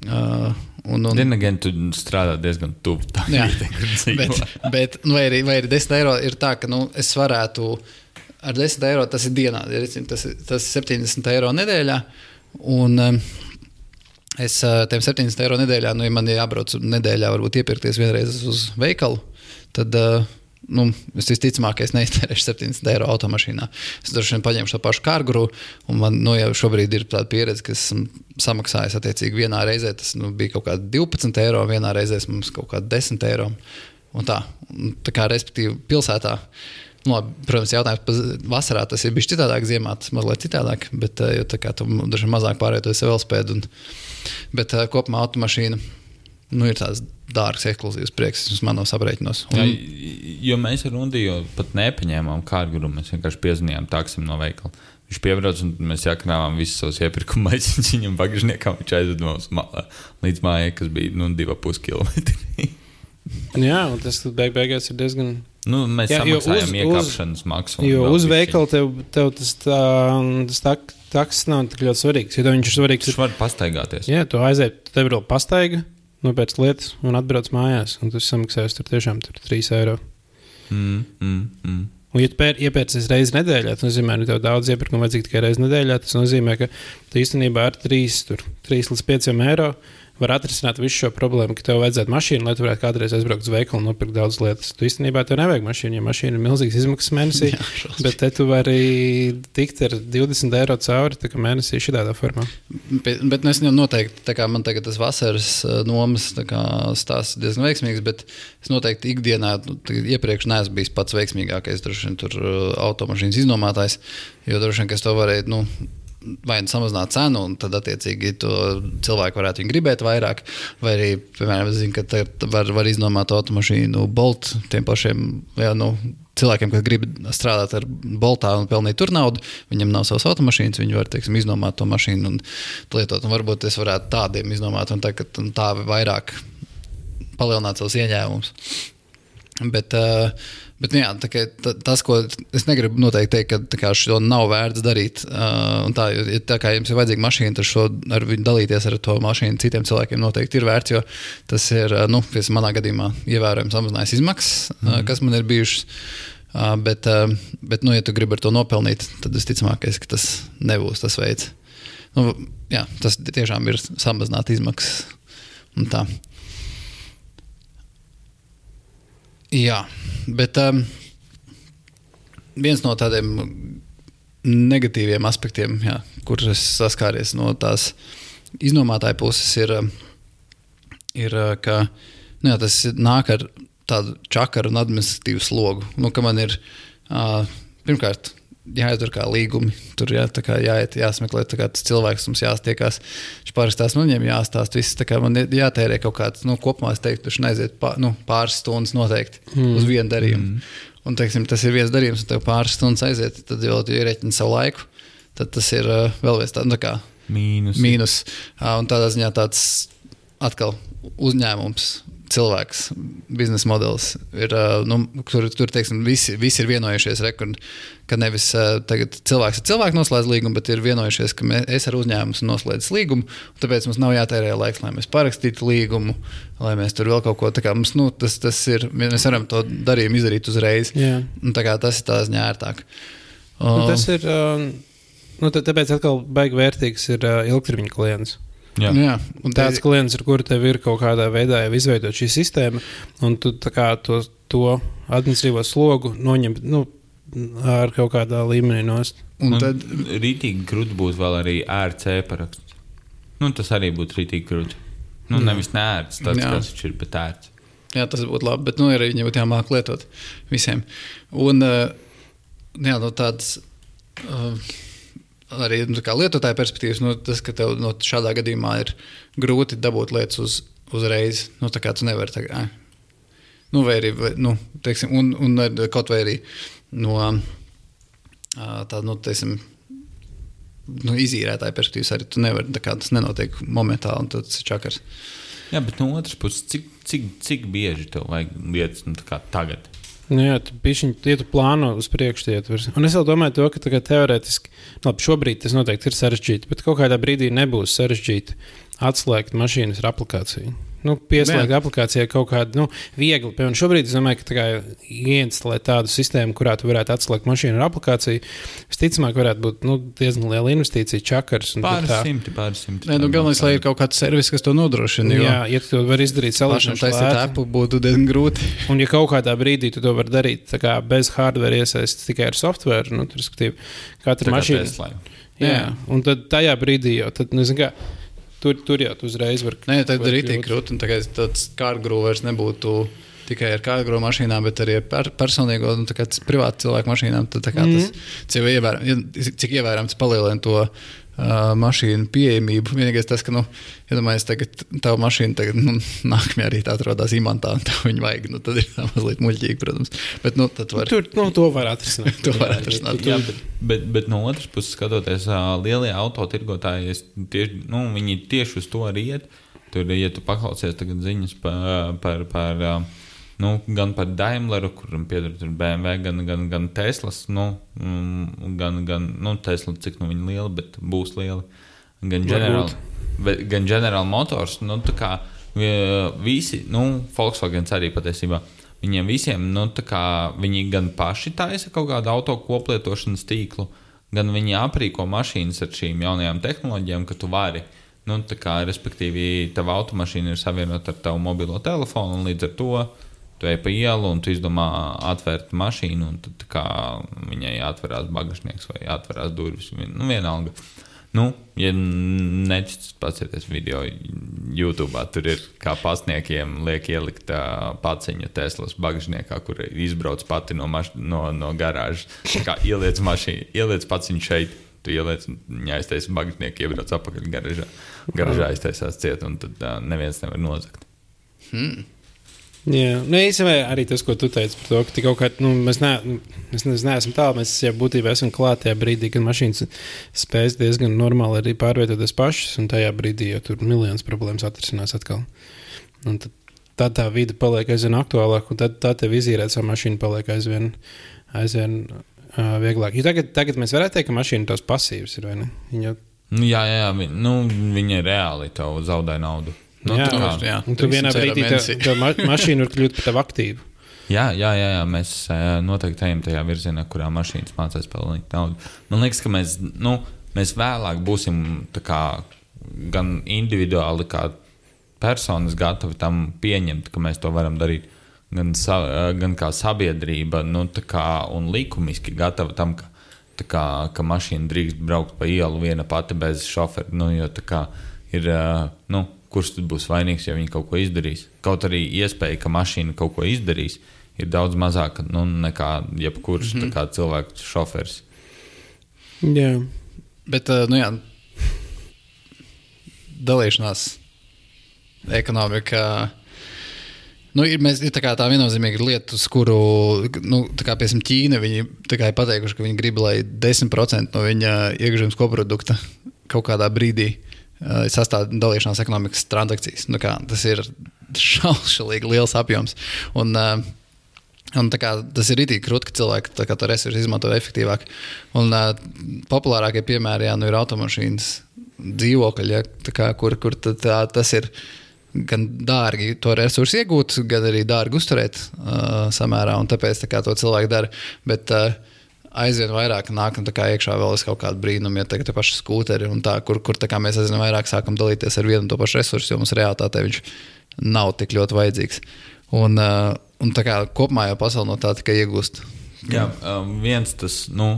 Uh, un, un, Dienā tu strādā diezgan tuvu tam. Jā, bet, bet nu, vai, arī, vai arī 10 eiro ir tā, ka nu, es varētu ar 10 eiro tas ir dienā, tas, ir- tas ir 70 eiro nedēļā. Un, um, es uh, tiem 70 eiro nedēļā, nu, ja man jābrauc nedēļā, varbūt iepirkties vienreiz uz veikalu, tad. Uh, Nu, es visticamāk, es neiztērēšu 70 eiro automašīnā. Es droši vien paņemšu to pašu kārguru, un man nu, jau šobrīd ir tāda pieredze, ka esmu samaksājis attiecīgi vienā reizē. Tas nu, bija kaut kādi 12 eiro, vienā reizē mums kaut kādi 10 eiro. Un tā, un tā kā respektīvi pilsētā. Nu, labi, protams, jautājums par vasarā tas ir bijis citādāk, ziemā tas mazliet citādāk, bet eh, jo tā kā tu dažkārt mazāk pārvietojies ar velospēdu. Un, bet uh, kopumā automašīna nu, ir tāds dārgs, ekskluzīvs prieks, kas manos aprēķinos. Un, jo mēs ar Rundiju pat nepaņēmām kārguru. Mēs vienkārši piezvanījām taksim no veikala. Viņš piebrauc un mēs iekrāvām visus savus iepirkuma maisiņus viņam bagāžniekam. Viņš aizveda mums līdz mājai, kas bija nu, 2,5 km. Jā, un tas beig beigās ir diezgan. Nu, mēs Jā, jo samaksājām uz- uz- iekāpšanas maksu. un Jo uz veikalu tev, tev tas, tā, tas tak, taks nav tik ļoti svarīgs. Jo tev viņš ir svarīgs. Viņš var pastaigāties. Jā, tu aizies, tev ir vēl pastaiga, nopērc lietas un atbrauc mājās. Un tu samaksāsi tur tiešām tur 3 eiro. Mm, mm, mm. Un, ja tu pēr- iepērcies reizes nedēļā, tas nozīmē, ka tev daudz iepirkumu vajadzīga tikai reizes nedēļā. Tas nozīmē, ka tu īstenībā ar 3, tur, 3 līdz 5 eiro var atrisināt visu šo problēmu, ka tev vajadzētu mašīnu, lai tu varētu kādreiz aizbraukt uz veikalu un nopirkt daudz lietas. Tu īstenībā tev nevajag mašīnu, jo mašīna ir milzīgas izmaksas mēnesī. Jā, šausmīgi. bet te tu vari tikt ar 20 eiro cauri mēnesī šādā formā. Bet, bet nu, es jau noteikti, tā kā man tagad tas vasaras uh, nomas stāsts diezgan veiksmīgs, bet es noteikti ikdienā nu, iepriekš neesmu bijis pats veiksmīgākais, droši vien tur uh, automašīnas iznomātājs, jo droši vien, ka es to varēju, nu, vai nu samazināt cenu, un tad, attiecīgi, to cilvēku varētu gribēt vairāk. Vai arī, piemēram, zinu, ka var, var iznomāt automašīnu Bolt tiem pašiem. Jā, nu, Cilvēkiem, kas grib strādāt ar boltā un pelnīt tur naudu, viņam nav savas automašīnas, viņi var teiksim, iznomāt to mašīnu un lietot. Un varbūt es varētu tādiem iznomāt, un tā, ka tā vairāk palielināt savus ieņēmumus. Bet, uh, bet nu jā, tā, kā, ta- tas, ko es negribu noteikti teikt, ka šo nav vērts darīt. Uh, un tā, ja tā kā jums ir vajadzīga mašīna, tad šo, ar viņu dalīties ar to mašīnu citiem cilvēkiem noteikti ir vērts. Jo tas ir, uh, nu, manā gadījumā, ievērojami samazinājis izmaksas, mm. uh, kas man ir bijušas. Uh, bet, uh, bet nu, ja tu gribi ar to nopelnīt, tad visticamākais, ka tas nebūs tas veids. Nu, jā, tas tiešām ir samazināt izmaksas. un tā. Jā, bet um, viens no tādiem negatīviem aspektiem, jā, kur es saskāries no tās iznomātāja puses, ir, um, ir uh, ka nu, jā, tas nāk ar tādu čakaru un administratīvu slogu. Nu, man ir uh, pirmkārt jāizdara kā līgumi. Tur jā, kā jāiet, jāsmeklē tas cilvēks, mums jāstiekās. Viņš parakstās, nu, viņam jāstāsta viss. Man jātērē kaut kāds, nu, kopumā es teiktu, tur neaiziet pār, nu, pāris stundas noteikti mm. uz vienu darījumu. Mm. Un, teiksim, tas ir viens darījums, un tev pāris stundas aiziet, tad jau tu ierēķini savu laiku. Tad tas ir uh, vēl viens tāds, nu, tā Mīnus. mīnus. Uh, un tādā ziņā tāds atkal uzņēmums. Cilvēks, biznesa modelis ir. Uh, nu, tur tur teiksim, visi, visi ir vienojušies, re, kur, ka nevis uh, cilvēks ar cilvēku noslēdz līgumu, bet ir vienojušies, ka mē, es ar uzņēmumu esmu noslēdzis līgumu. Tāpēc mums nav jātērē laiks, lai mēs parakstītu līgumu, lai mēs tur vēl kaut ko tādu. Nu, tas, tas ir, mēs varam to darījumu izdarīt uzreiz. Jā. Un, tā kā tas ir tā ziņā ērtāk. Nu, Uh, tas ir. Um, nu, tā- tāpēc atkal baigi vērtīgs ir uh, ilgtermiņa klients. Jā. jā, un Tāds klients, ar kuru tev ir kaut kādā veidā jau izveidota šī sistēma, un tu tā kā to, to administratīvo slogu noņem nu, ar kaut kādā līmenī nost. un Un tad, rītīgi grūti būtu vēl arī ērts e-paraksts. Nu, tas arī būtu rītīgi grūti. Nu, nevis nērts, tāds Jā. viņš ir, bet ērts. Jā, tas būtu labi, bet nu, arī viņi būtu jāmāk lietot visiem. Un uh, jā, no tādas uh, arī nu, lietotāja perspektīvas, nu, tas, ka tev no šādā gadījumā ir grūti dabūt lietas uz, uzreiz. Nu, tā kā tu nevari tagad. Nu, vai arī, vai, nu, teiksim, un, un kaut vai arī no tāda, nu, teiksim, nu, izīrētāja perspektīvas arī tu nevari, tā kā tas nenotiek momentāli, un tas ir čakars. Jā, bet no otras puses, cik, cik, cik bieži tev vajag lietas nu, tagad? Nu, jā, tu pišķiņ, ja plāno uz priekšu. Un es domāju, to, ka tagad teorētiski, labi, šobrīd tas noteikti ir sarežģīti, bet kaut kādā brīdī nebūs sarežģīti atslēgt mašīnas ar aplikāciju. Nu, pieslēgt aplikācijai kaut kādu nu, vieglu. Piemēram, šobrīd es domāju, ka tā ieinstalēt tādu sistēmu, kurā tu varētu atslēgt mašīnu ar aplikāciju, visticamāk, varētu būt nu, diezgan liela investīcija, čakars. un Pāris tā. simti, pāris simti. Nē, nu, galvenais, lai ir kaut kāds servis, kas to nodrošina. jo- Jā, ja tu to vari izdarīt salīdzinoši taisīt lēti. apli būtu diezgan grūti. Un, ja kaut kādā brīdī tu to vari darīt tā kā bez hardware iesaistīts tikai ar software, nu, tad, respektīvi, katra mašīna. Jā, Jā. un tad tajā brīdī jau, tad, nu, zini kā, tur, tur jau tu uzreiz vari. Nē, tad var ir tik kļūt. grūti. un Tagad tāds kārgrūvs vairs nebūtu tikai ar kārgrūvu mašīnām, bet arī ar per, personīgo, nu, kā tas privātu cilvēku mašīnām. Tad, kā tas, cik ievērojams ja, cik ievērojams palielina to uh, mašīnu pieejamību. Vienīgais tas, ka, nu, iedomājieties, tagad tā mašīna tagad, nu, nākamajā arī tā atrodas imantā, un tev viņa vajag. Nu, tad ir tā mazliet muļķīgi, protams. Bet, nu, tad var. Tur nu, to var atrisināt. To var atrisināt. Jā, bet, bet, bet no otras puses, skatoties, lielie autotirgotāji, es tieši, nu, viņi tieši uz to arī iet. Tur, ja tu paklausies tagad ziņas par, par, par nu, gan par Daimleru, kuram pieder BMW, gan, gan, gan Teslas, nu, mm, gan, gan nu, Tesla, cik nu viņi liela, bet būs liela, gan General, bet, gan General Motors, nu, tā kā visi, nu, Volkswagen arī patiesībā. Viņiem visiem, nu, tā kā viņi gan paši taisa kaut kādu auto koplietošanas tīklu, gan viņi aprīko mašīnas ar šīm jaunajām tehnoloģijām, ka tu vari Nu, tā kā, respektīvi, tava automašīna ir savienota ar tavu mobilo telefonu, un līdz ar to tu ej pa ielu un tu izdomā atvērt mašīnu, un tad kā, viņai atverās bagažnieks vai atverās durvis. Nu, vienalga. Nu, ja neticat, paskatieties video YouTube, tur ir kā pasniekiem liek ielikt paciņu Teslas bagažniekā, kur izbrauc pati no, maš, no, no garāžas. Kā ieliec mašīnu, ieliec paciņu šeit. Tu ieliec, viņa aiztaisa bagāžnieku, iebrauc atpakaļ garažā. Garažā aiztaisās ciet, un tad uh, neviens nevar nozagt. Hmm. Jā, nu, īstenībā arī tas, ko tu teici par to, ka kaut kā, nu, mēs, ne, mēs, mēs neesam tālu. Mēs jau būtībā esam klāt tajā brīdī, kad mašīnas spēs diezgan normāli arī pārvietoties pašas, un tajā brīdī jau tur miljonus problēmas atrisinās atkal. Un tad, tad tā vide paliek aizvien aktuālāka, un tad tā tev izīrēt savu mašīnu paliek aizvien, aizvien uh, vieglāk. Jo tagad, tagad mēs varētu teikt, ka mašīna tos pasīvs ir? Viņa... Nu, jā, jā, jā, vi, nu, viņa reāli tev zaudē naudu. Nu, jā, tā jā. un tu vienā 300 eiro brīdī mēnesī. tā ma mašīna var kļūt par tevi aktīvu. Jā, jā, jā, jā, mēs ā, noteikti ejam tajā virzienā, kurā mašīnas mācās pelnīt naudu. Man liekas, ka mēs, nu, mēs vēlāk būsim tā kā, gan individuāli, kā personas gatavi tam pieņemt, ka mēs to varam darīt. Gan, sa, ā, gan kā sabiedrība, nu, tā kā, un likumiski gatavi tam, ka, tā kā, ka mašīna drīkst braukt pa ielu viena pati bez šofera. Nu, jo tā kā ir, ā, nu, kurš tad būs vainīgs, ja viņi kaut ko izdarīs? Kaut arī iespēja, ka mašīna kaut ko izdarīs, ir daudz mazāka nu, nekā jebkurš mm -hmm. cilvēks šoferis. Jā, Bet, uh, nu jā, dalīšanās ekonomikā. Nu, ir, mēs, ir tā, kā tā viennozīmīga lieta, uz kuru, nu, tā kā piemēram, Ķīna viņi, ir pateikuši, ka viņi grib, lai 10% no viņa iekšzemes koprodukta kaut kādā brīdī uh, sastāv dalīšanās ekonomikas transakcijas. Nu, kā, tas ir šausmīgi liels apjoms. Un, uh, Un, kā, tas ir itī krūti, ka cilvēki kā, to resursu izmanto efektīvāk. Un, uh, populārākie piemēri jā, nu, ir automašīnas, dzīvokļi, ja, kā, kur, kur tā, tā, tas ir gan dārgi to resursu iegūt, gan arī dārgi uzturēt uh, samērā. Tāpēc tā kā, to cilvēki dara. Bet, uh, Aizvien vairāk nāk nu, tā kā iekšā vēl kaut kāda brīnuma, ja tagad ir paši skūteri, un tā, kur, kur tā mēs aizvien vairāk sākam dalīties ar vienu un to pašu resursu, jo mums realitātē viņš nav tik ļoti vajadzīgs. Un, uh, un tā kā kopumā jau pasaule no tā tikai iegūst. Jā, um, viens tas nu,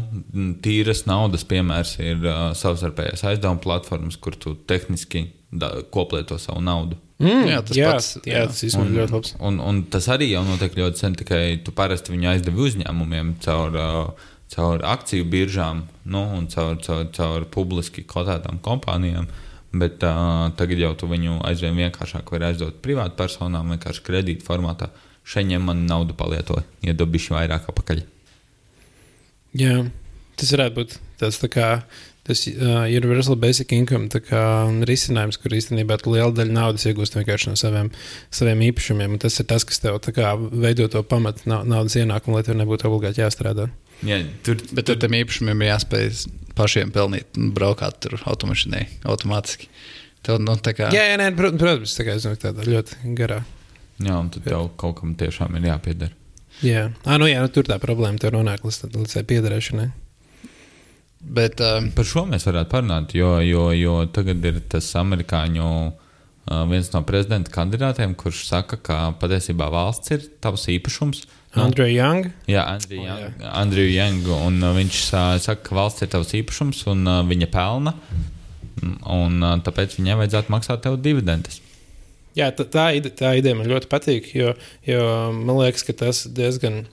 tīras naudas piemērs ir uh, savstarpējās aizdevuma platformas, kur tu tehniski da, koplieto savu naudu. mm, Jā, tas jā, pats, jā, jā. tas īstenībā ļoti labs. Un, un tas arī jau notiek ļoti sen, tikai tu parasti viņu aizdevi uzņēmumiem caur, uh, caur akciju biržām nu, un caur, caur, caur publiski kotētām kompānijām. Bet uh, tagad jau tu viņu aizvien vienkāršāk vari aizdot privātpersonām, vienkārši kredīta formātā. Šeit ņem man naudu palietoju, iedobišu vairāk apakaļ. Jā, tas varētu būt tāds tā kā. Tas uh, universal basic income kā, risinājums, kur īstenībā liela daļa naudas iegūst vienkārši no saviem, saviem īpašumiem. Tas ir tas, kas tev kā, veido to pamatu nau- naudas ienākumu, lai tev nebūtu obligāti jāstrādā. Ja, tur, Bet tur tam īpašumiem ir jāspēj pašiem pelnīt un braukāt tur automašīnai automātiski. Tev, nu, tā kā, Jā, jā, nē, prot- protams, tā kā es domāju, tāda ļoti garā. jā, un tad tev kaut kam tiešām ir jāpieder. Jā, ah, nu, jā nu, tur tā problēma tev nonāk līdz, līdz piederēšanai. bet, um, Par šo mēs varētu parunāt, jo, jo, jo tagad ir tas amerikāņu uh, viens no prezidenta kandidātiem, kurš saka, ka patiesībā valsts ir tavs īpašums. Nu, Andreja Young. Jā, Andriju O, jā. Young, Andriju Youngu, un uh, viņš uh, saka, ka valsts ir tavs īpašums un uh, viņa pelna, un uh, tāpēc viņai vajadzētu maksāt tev dividendus. Jā, tā, tā, ide, tā ideja man ļoti patīk, jo, jo man liekas, ka tas diezgan.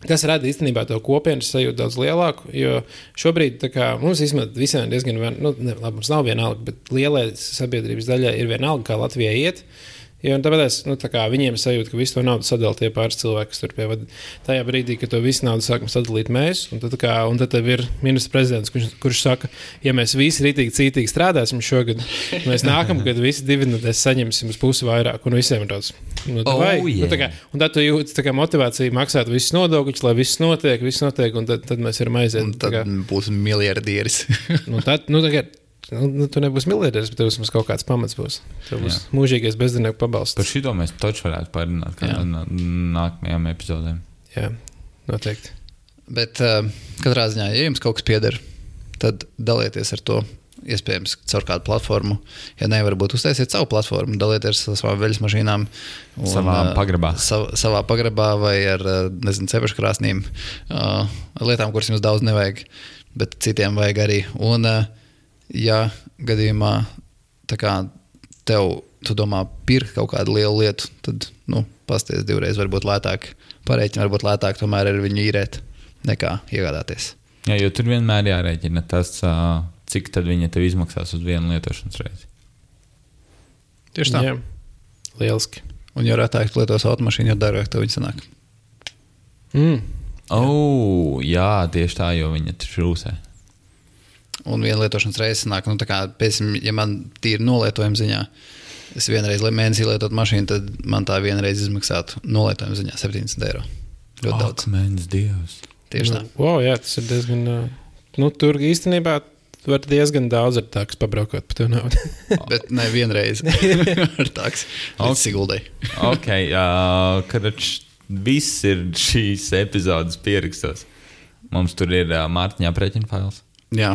Tas rada īstenībā to kopienas sajūtu daudz lielāku. Jo šobrīd kā, mums visiem ir diezgan, vien- nu, ne, labi, mums nav vienalga, bet lielai sabiedrības daļai ir vienalga, kā Latvijai iet. Jo, un tāpēc nu, tā kā, viņiem sajūt, ka visu to naudu sadalīja tie pāris cilvēki, kas tur pievada. Tajā brīdī, kad to visu naudu sākam sadalīt mēs, un tad, kā, un tad ir ministrs prezidents, kurš, kurš saka, ja mēs visi rītīgi cītīgi strādāsim šogad, mēs nākamgad visi dividendēs saņemsim uz pusi vairāk, un visiem ir tāds. Nu, Oh, vai, yeah. nu, tā kā, un tad jūti tā kā motivāciju maksāt visus nodokļus, lai viss notiek, viss notiek, un tad, tad mēs varam aiziet. un tad kā, būs miljardieris. nu, tad, nu, tā kā, nu, nu, tu nebūsi miljardieris, bet tev vismaz kaut kāds pamats būs. Tev būs Jā. mūžīgais bezdarbnieku pabalsts. Par šito mēs taču varētu parunāt kādā nākamajām epizodēm. Jā, noteikti. Bet uh, katrā ziņā, ja jums kaut kas pieder, tad dalieties ar to iespējams, caur kādu platformu. Ja ne, varbūt uztaisiet savu platformu, dalieties ar savām veļas mašīnām. Un, Savā ā, pagrabā. Sav, savā pagrabā vai ar, ā, nezinu, cepšu krāsnīm, ā, lietām, kuras jums daudz nevajag, bet citiem vajag arī. Un, ā, ja gadījumā kā tev, tu domā, pirkt kaut kādu lielu lietu, tad, nu, pasties divreiz, varbūt lētāk, pareiķini, varbūt lētāk tomēr ir viņu īrēt nekā iegādāties. Jā, jo tur vienmēr jārēķina tas, cik tad viņa tev izmaksās uz vienu lietošanas reizi. Tieši tā. Jā, lieliski. Un, jo retāk lietos automašīnu, jo dārgāk tev viņa sanāk. Mm. Oh, jā, tieši tā, jo viņa tur šūsē. Un viena lietošanas reize sanāk, nu, tā kā, piemēram, ja man tīri nolietojuma ziņā, es vienreiz mēnesī lietotu mašīnu, tad man tā vienreiz izmaksātu nolietojuma ziņā 70 eiro. Ļoti Ak, daudz. Mēnesis dievs. Tieši tā. Nu, wow, jā, tas ir diezgan. ā, Nu, tur īstenībā var diezgan daudz ar tādu pabraukot par to naudu. Bet ne vienreiz ar tādu. Siguldai. Ok, uh, karač, viss ir šīs epizodes pierakstos. Mums tur ir uh, Mārtiņā aprēķina fails. Jā.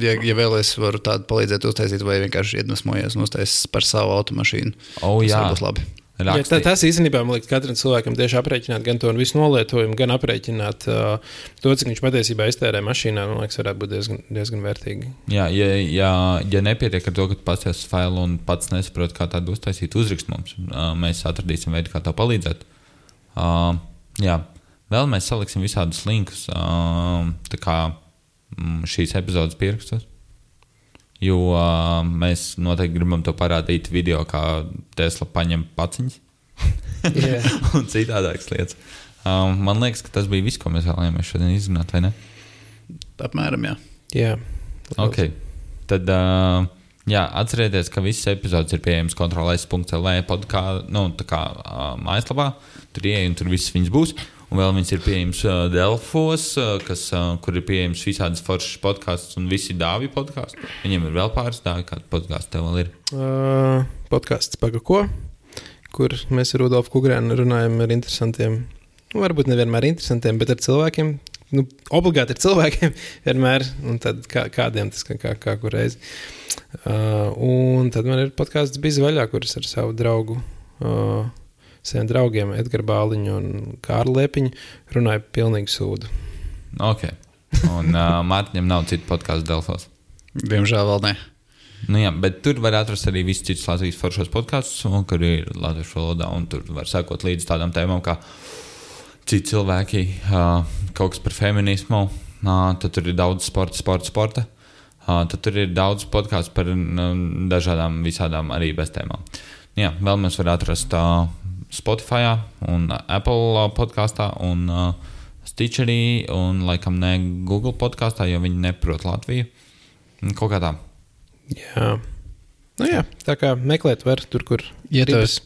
Ja, ja vēl es varu tādu palīdzēt uztaisīt, vai vienkārši iedvesmojies un uztaisīt par savu automašīnu, Oh, tas jā, arī būs labi. Jā, tā, Raksti. tas īstenībā man liekas, katram cilvēkam tieši aprēķināt gan to visu nolietojumu, gan aprēķināt uh, to, cik viņš patiesībā iztērē mašīnā. Man liekas, varētu būt diezgan, diezgan vērtīgi. Jā, ja, ja, ja nepietiek ar to, ka pasties uz failu un pats nesaproti, kā tādu uztaisīt, uzrakst mums. Uh, mēs atradīsim veidu, kā tev palīdzēt. Uh, jā, vēl mēs saliksim visādus linkus uh, tā šīs epizodes pierakstos. Jo uh, mēs noteikti gribam to parādīt video, kā Tesla paņem paciņas Jā. un citādākas lietas. Um, man liekas, ka tas bija viss, ko mēs vēlējāmies šodien izrunāt, vai ne? Apmēram, jā. Jā. Okay. Tad, uh, jā, atcerieties, ka visas epizodes ir pieejamas kontrolēs.lv podkā, nu, tā kā uh, mājaslapā. Tur ieej un tur viss viņas būs. Un vēl viņas ir pieejamas uh, Delfos, uh, kas, uh, kur ir pieejams visādas foršas podkāstus un visi dāvju podkāstu. Viņiem ir vēl pāris dāvju, kāda podkāstu tev vēl ir. Uh, podkāsts Pagako, kur mēs ar Rudolfu Kungrēnu runājam ar interesantiem, nu, varbūt nevienmēr interesantiem, bet ar cilvēkiem. Nu, obligāti ar cilvēkiem vienmēr, un kā, kādiem tas kā, kā, kā kur reiz. Uh, un tad man ir podkāsts bija vaļā, kuras ar savu draugu, uh, saviem draugiem, Edgars Bāliņu un Kārlu Liepiņu runāja pilnīgi sūdu. Okay. Un uh, Mārtiņam nav citu podkāstu Delfos. Diemžēl vēl ne. Nu, jā, bet tur var atrast arī visus citus Latvijas foršos podkāstus, un kur ir latviešu valodā. un Tur var sekot līdzi tādām tēmām, kā citi cilvēki, uh, kaut kas par feminismu. Uh, tad tur ir daudz sporta, sporta, sporta. Uh, tad tur ir daudz podkāstu par uh, dažādām, visādām arī beztēmām. Jā, vēl mēs varam atrast uh, Spotify, un Apple podkāstā, un uh, Stitcherī, un laikam ne Google podkāstā, jo viņi neprot Latviju. Kaut kā tā. Jā. Nu, jā, tā kā meklēt, var tur, kur Ja tev, gribas.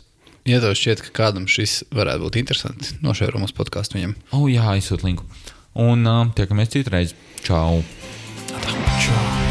ja tev šķiet, ka kādam šis varētu būt interesants, nošēro mūsu podkāstu viņam. O, oh, jā, aizsūt linku. Un uh, tiekamies citreiz. Čau! Čau!